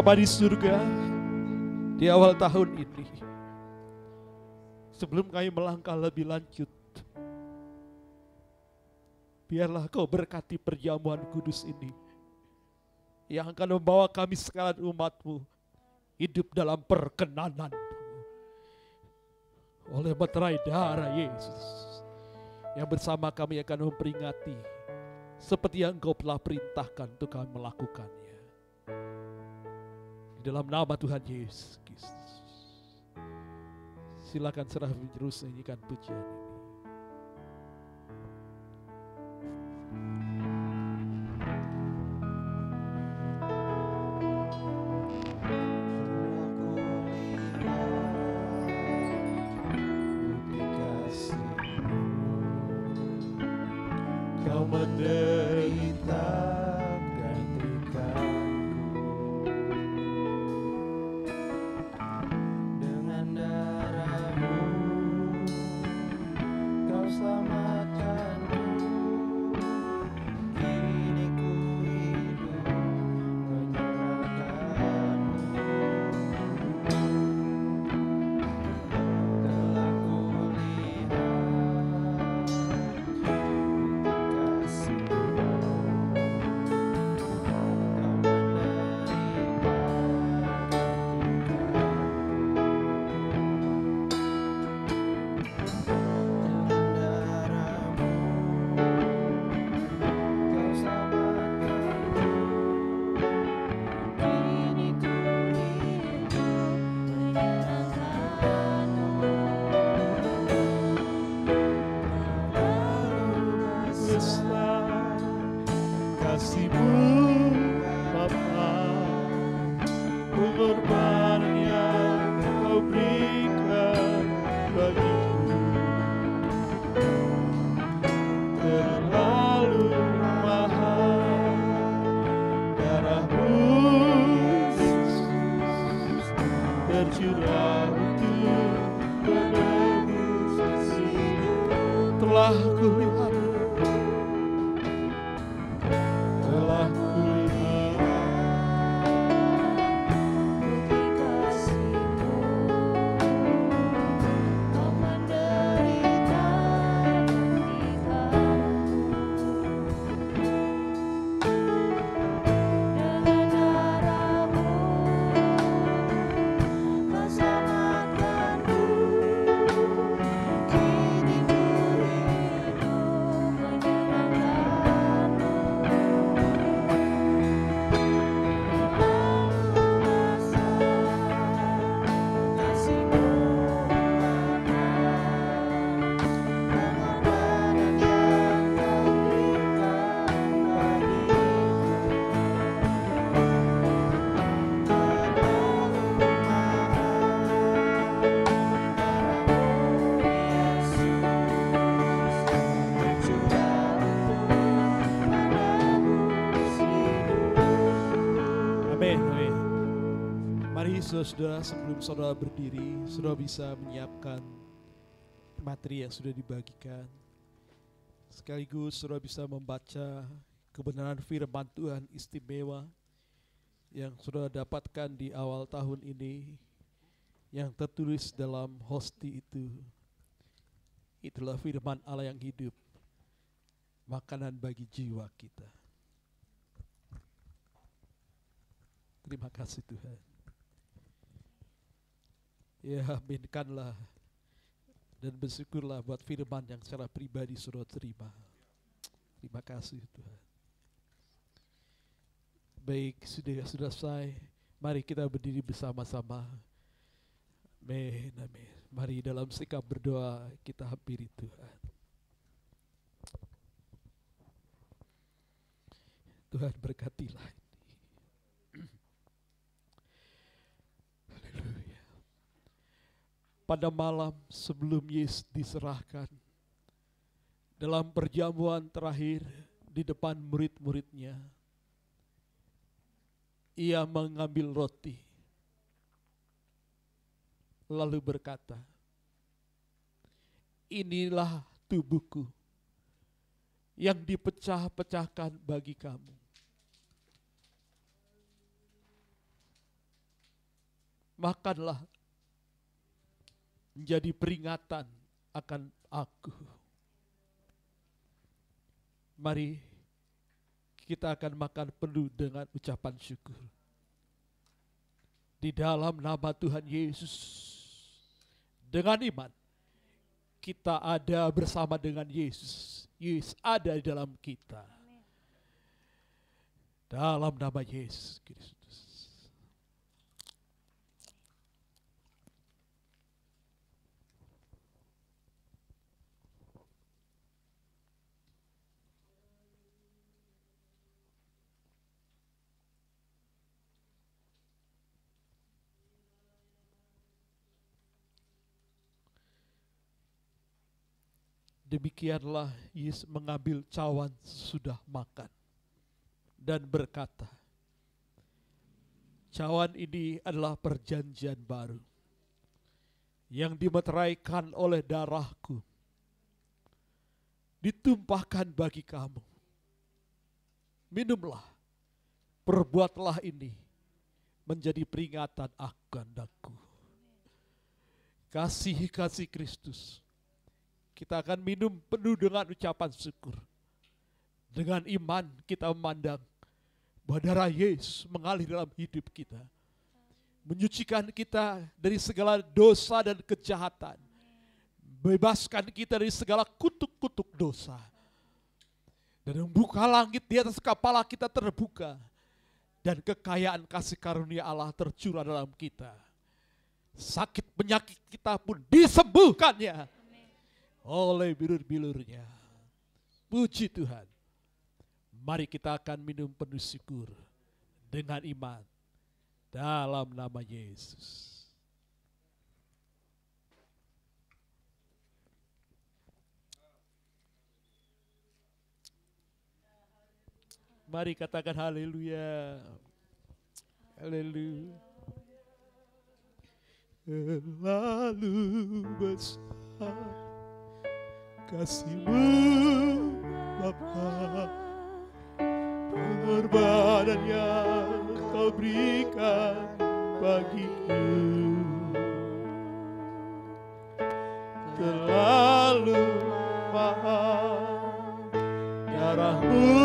Bapa di surga, di awal tahun ini, sebelum kami melangkah lebih lanjut, biarlah kau berkati perjamuan kudus ini, yang akan membawa kami sekalian umatmu hidup dalam perkenanan oleh materai darah Yesus yang bersama kami akan memperingati seperti yang engkau telah perintahkan untuk kami melakukannya. Dalam nama Tuhan Yesus Kristus. Silakan serah terus nyanyikan pujian ini. Saudara, sebelum saudara berdiri, saudara bisa menyiapkan materi yang sudah dibagikan. Sekaligus saudara bisa membaca kebenaran firman Tuhan istimewa yang saudara dapatkan di awal tahun ini yang tertulis dalam hosti itu. Itulah firman Allah yang hidup, makanan bagi jiwa kita. Terima kasih Tuhan. Ya, aminkanlah dan bersyukurlah buat firman yang secara pribadi sudah terima. Terima kasih Tuhan. Baik, sudah sudah selesai. Mari kita berdiri bersama-sama. Amin, amin. Mari dalam sikap berdoa kita hampiri Tuhan. Tuhan berkatilah ini. Haleluya. Pada malam sebelum Yesus diserahkan, dalam perjamuan terakhir di depan murid-muridnya, ia mengambil roti, lalu berkata, inilah tubuhku yang dipecah-pecahkan bagi kamu. Makanlah menjadi peringatan akan aku. Mari kita akan makan penuh dengan ucapan syukur. Di dalam nama Tuhan Yesus, dengan iman, kita ada bersama dengan Yesus. Yesus ada di dalam kita. Dalam nama Yesus Kristus. Demikianlah Yesus mengambil cawan sudah makan dan berkata, Cawan ini adalah perjanjian baru yang dimeteraikan oleh darahku, ditumpahkan bagi kamu. Minumlah, perbuatlah ini menjadi peringatan akan daku. Kasih-kasih Kristus kita akan minum penuh dengan ucapan syukur. Dengan iman kita memandang bahwa darah Yesus mengalir dalam hidup kita. Menyucikan kita dari segala dosa dan kejahatan. Bebaskan kita dari segala kutuk-kutuk dosa. Dan membuka langit di atas kepala kita terbuka. Dan kekayaan kasih karunia Allah tercurah dalam kita. Sakit penyakit kita pun disembuhkannya oleh bilur-bilurnya. Puji Tuhan. Mari kita akan minum penuh syukur dengan iman dalam nama Yesus. Mari katakan haleluya. Haleluya. Lalu besar kasihmu Bapa. Pengorbanan yang kau berikan bagiku terlalu mahal. Darahmu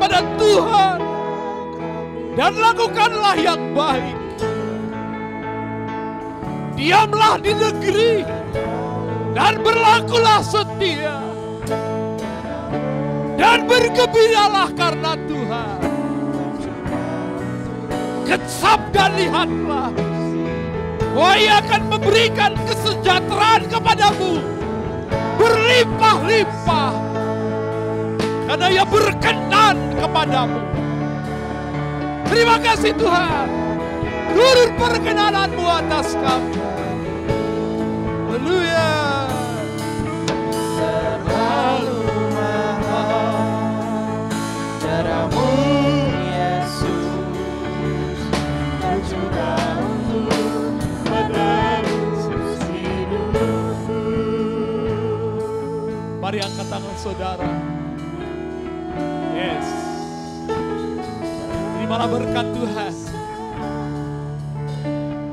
kepada Tuhan dan lakukanlah yang baik. Diamlah di negeri dan berlakulah setia. Dan bergembiralah karena Tuhan. Kecap dan lihatlah. Bahwa ia akan memberikan kesejahteraan kepadamu berlimpah-limpah Karena ia berkenan kepadamu. Terima kasih Tuhan. Turun perkenananmu atas kami. Haleluya. Terlalu mahal Darahmu Yesus untuk Mari angkat tangan saudara. Terimalah berkat Tuhan.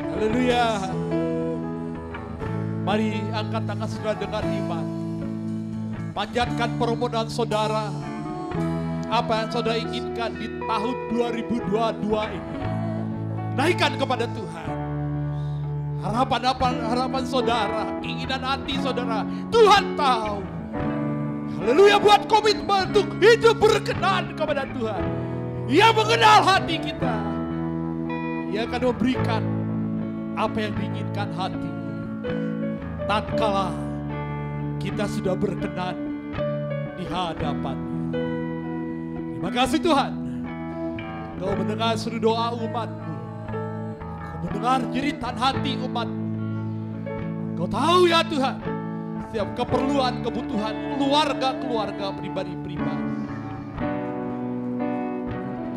Haleluya. Mari angkat tangan saudara dengan iman. Panjatkan permohonan saudara. Apa yang saudara inginkan di tahun 2022 ini. Naikkan kepada Tuhan. Harapan apa harapan saudara, keinginan hati saudara, Tuhan tahu. Haleluya buat komitmen untuk hidup berkenan kepada Tuhan. Ia mengenal hati kita. Ia akan memberikan apa yang diinginkan hati. Tatkala kita sudah berkenan di hadapannya. Terima kasih Tuhan. Kau mendengar seluruh doa umatmu. Kau mendengar jeritan hati umatmu. Kau tahu ya Tuhan, setiap keperluan, kebutuhan keluarga-keluarga pribadi-pribadi.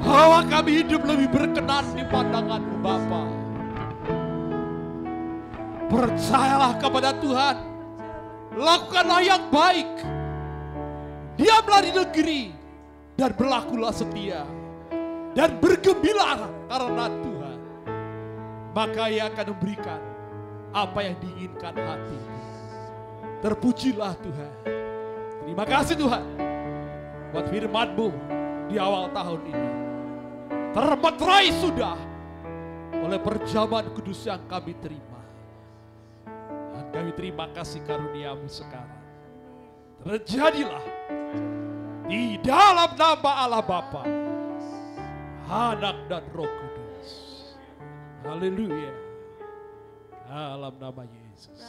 Bahwa kami hidup lebih berkenan di pandanganmu Bapa. Percayalah kepada Tuhan. Lakukanlah yang baik. Diamlah di negeri dan berlakulah setia. Dan bergembira karena Tuhan. Maka ia akan memberikan apa yang diinginkan hati. Terpujilah Tuhan. Terima kasih Tuhan. Buat firman-Mu di awal tahun ini. Termeterai sudah oleh perjamuan kudus yang kami terima. Dan kami terima kasih karunia-Mu sekarang. Terjadilah di dalam nama Allah Bapa, Anak dan Roh Kudus. Haleluya. Dalam nama Yesus.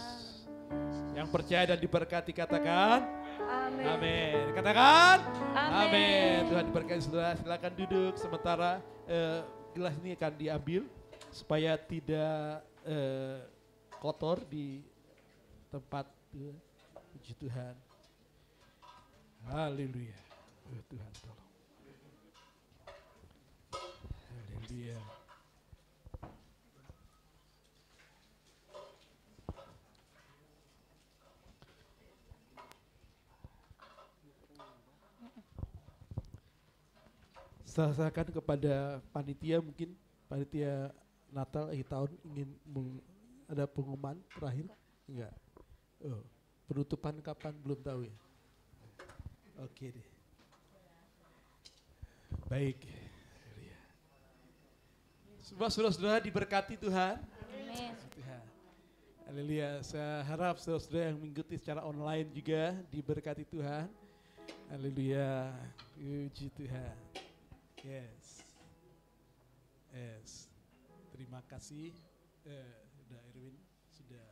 Yang percaya dan diberkati katakan Amin. Amin. Katakan Amin. Tuhan diberkati saudara. Silakan duduk sementara eh, gelas ini akan diambil supaya tidak eh, kotor di tempat eh, puji Tuhan. Haleluya. Oh, Tuhan tolong. Haleluya. Serahkan kepada panitia mungkin panitia Natal akhir tahun ingin meng- ada pengumuman terakhir enggak oh, penutupan kapan belum tahu ya oke deh baik semua saudara-saudara diberkati Tuhan Amin. Tuhan. Haleluya. Saya harap saudara-saudara yang mengikuti secara online juga diberkati Tuhan. Haleluya. Puji Tuhan. Yes. Yes. Terima kasih. Eh, sudah Erwin sudah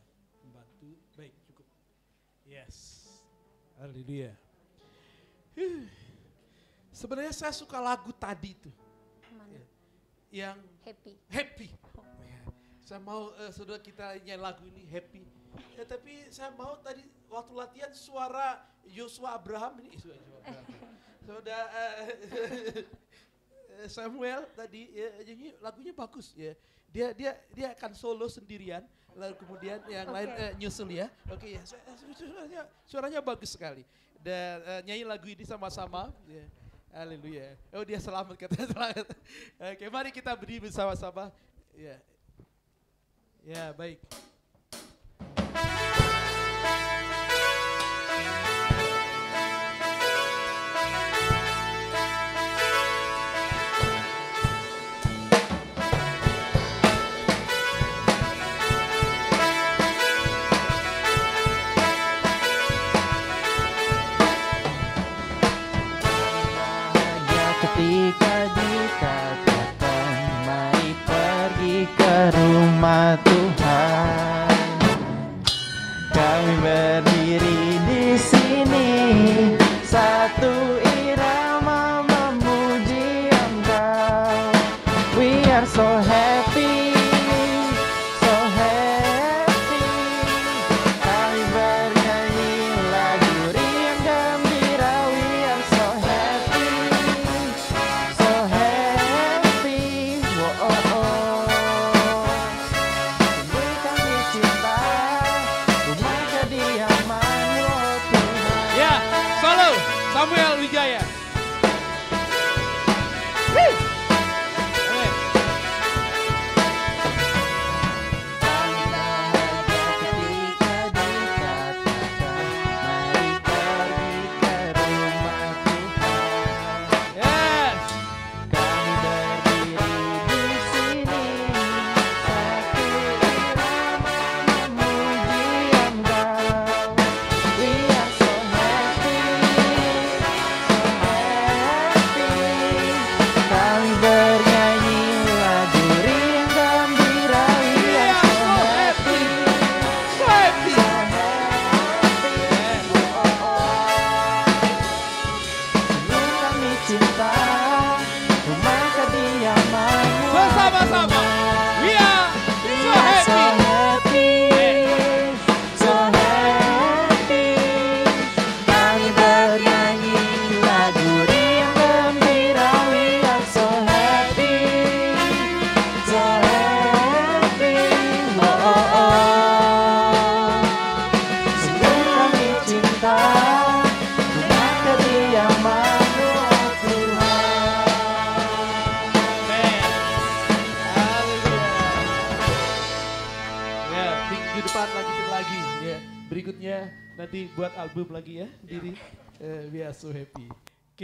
membantu. Baik, cukup. Yes. Haleluya. Huh. Sebenarnya saya suka lagu tadi tuh. Mana? Yang Happy. happy. Ya, Saya mau eh, saudara kita nyanyi lagu ini happy. Ya, tapi saya mau tadi waktu latihan suara Yosua Abraham ini Yosua Abraham. Saudara eh, Samuel tadi ya, nyanyi lagunya bagus ya. Dia dia dia akan solo sendirian lalu kemudian yang lain eh, nyusul ya. Oke ya. su- su- Suaranya suaranya bagus sekali. Dan eh, nyanyi lagu ini sama-sama ya. Haleluya. Oh dia selamat kata selamat. Oke, mari kita berdiri bersama-sama. Ya. Ya, baik.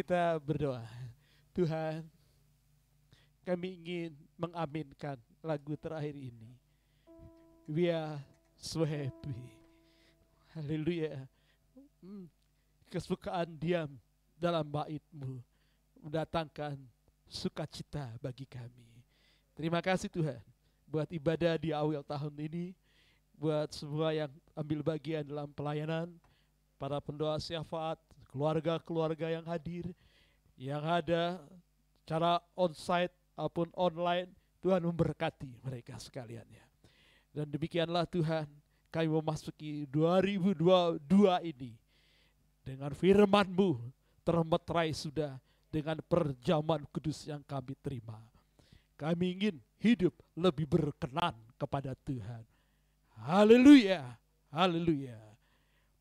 Kita berdoa. Tuhan, kami ingin mengaminkan lagu terakhir ini. We are so happy. Haleluya. Hmm, kesukaan diam dalam baitmu mendatangkan sukacita bagi kami. Terima kasih Tuhan buat ibadah di awal tahun ini, buat semua yang ambil bagian dalam pelayanan, para pendoa syafaat, keluarga-keluarga yang hadir, yang ada cara onsite ataupun online, Tuhan memberkati mereka sekalian ya. Dan demikianlah Tuhan, kami memasuki 2022 ini dengan firman-Mu termeterai sudah dengan perjamuan kudus yang kami terima. Kami ingin hidup lebih berkenan kepada Tuhan. Haleluya, haleluya.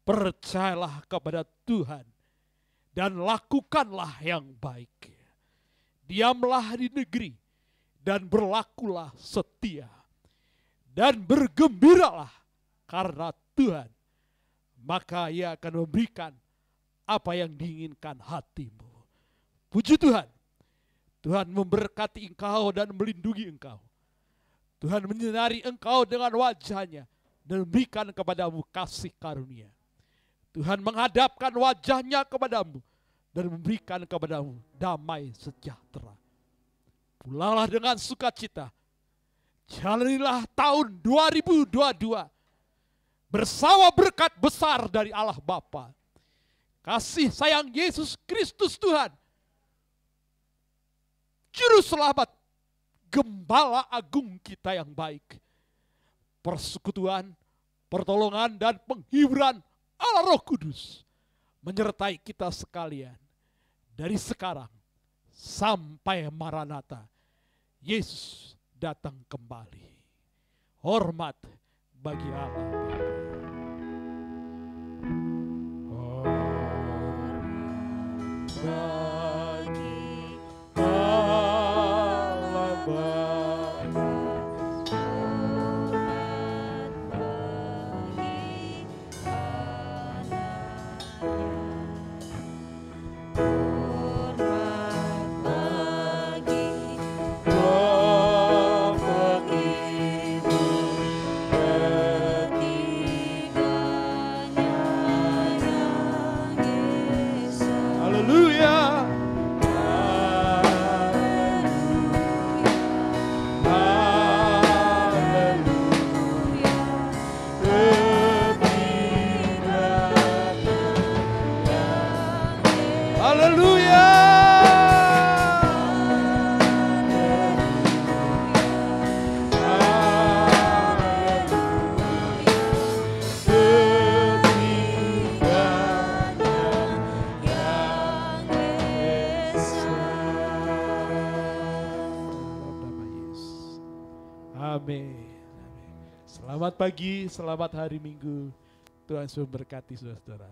Percayalah kepada Tuhan dan lakukanlah yang baik. Diamlah di negeri dan berlakulah setia. Dan bergembiralah karena Tuhan. Maka ia akan memberikan apa yang diinginkan hatimu. Puji Tuhan. Tuhan memberkati engkau dan melindungi engkau. Tuhan menyinari engkau dengan wajahnya dan memberikan kepadamu kasih karunia. Tuhan menghadapkan wajahnya kepadamu dan memberikan kepadamu damai sejahtera. Pulanglah dengan sukacita. Jalanilah tahun 2022 bersama berkat besar dari Allah Bapa. Kasih sayang Yesus Kristus Tuhan. Juru selamat gembala agung kita yang baik. Persekutuan, pertolongan dan penghiburan Allah Roh Kudus menyertai kita sekalian dari sekarang sampai Maranatha. Yesus datang kembali. Hormat bagi Allah. Selamat pagi, selamat hari Minggu. Tuhan memberkati saudara-saudara.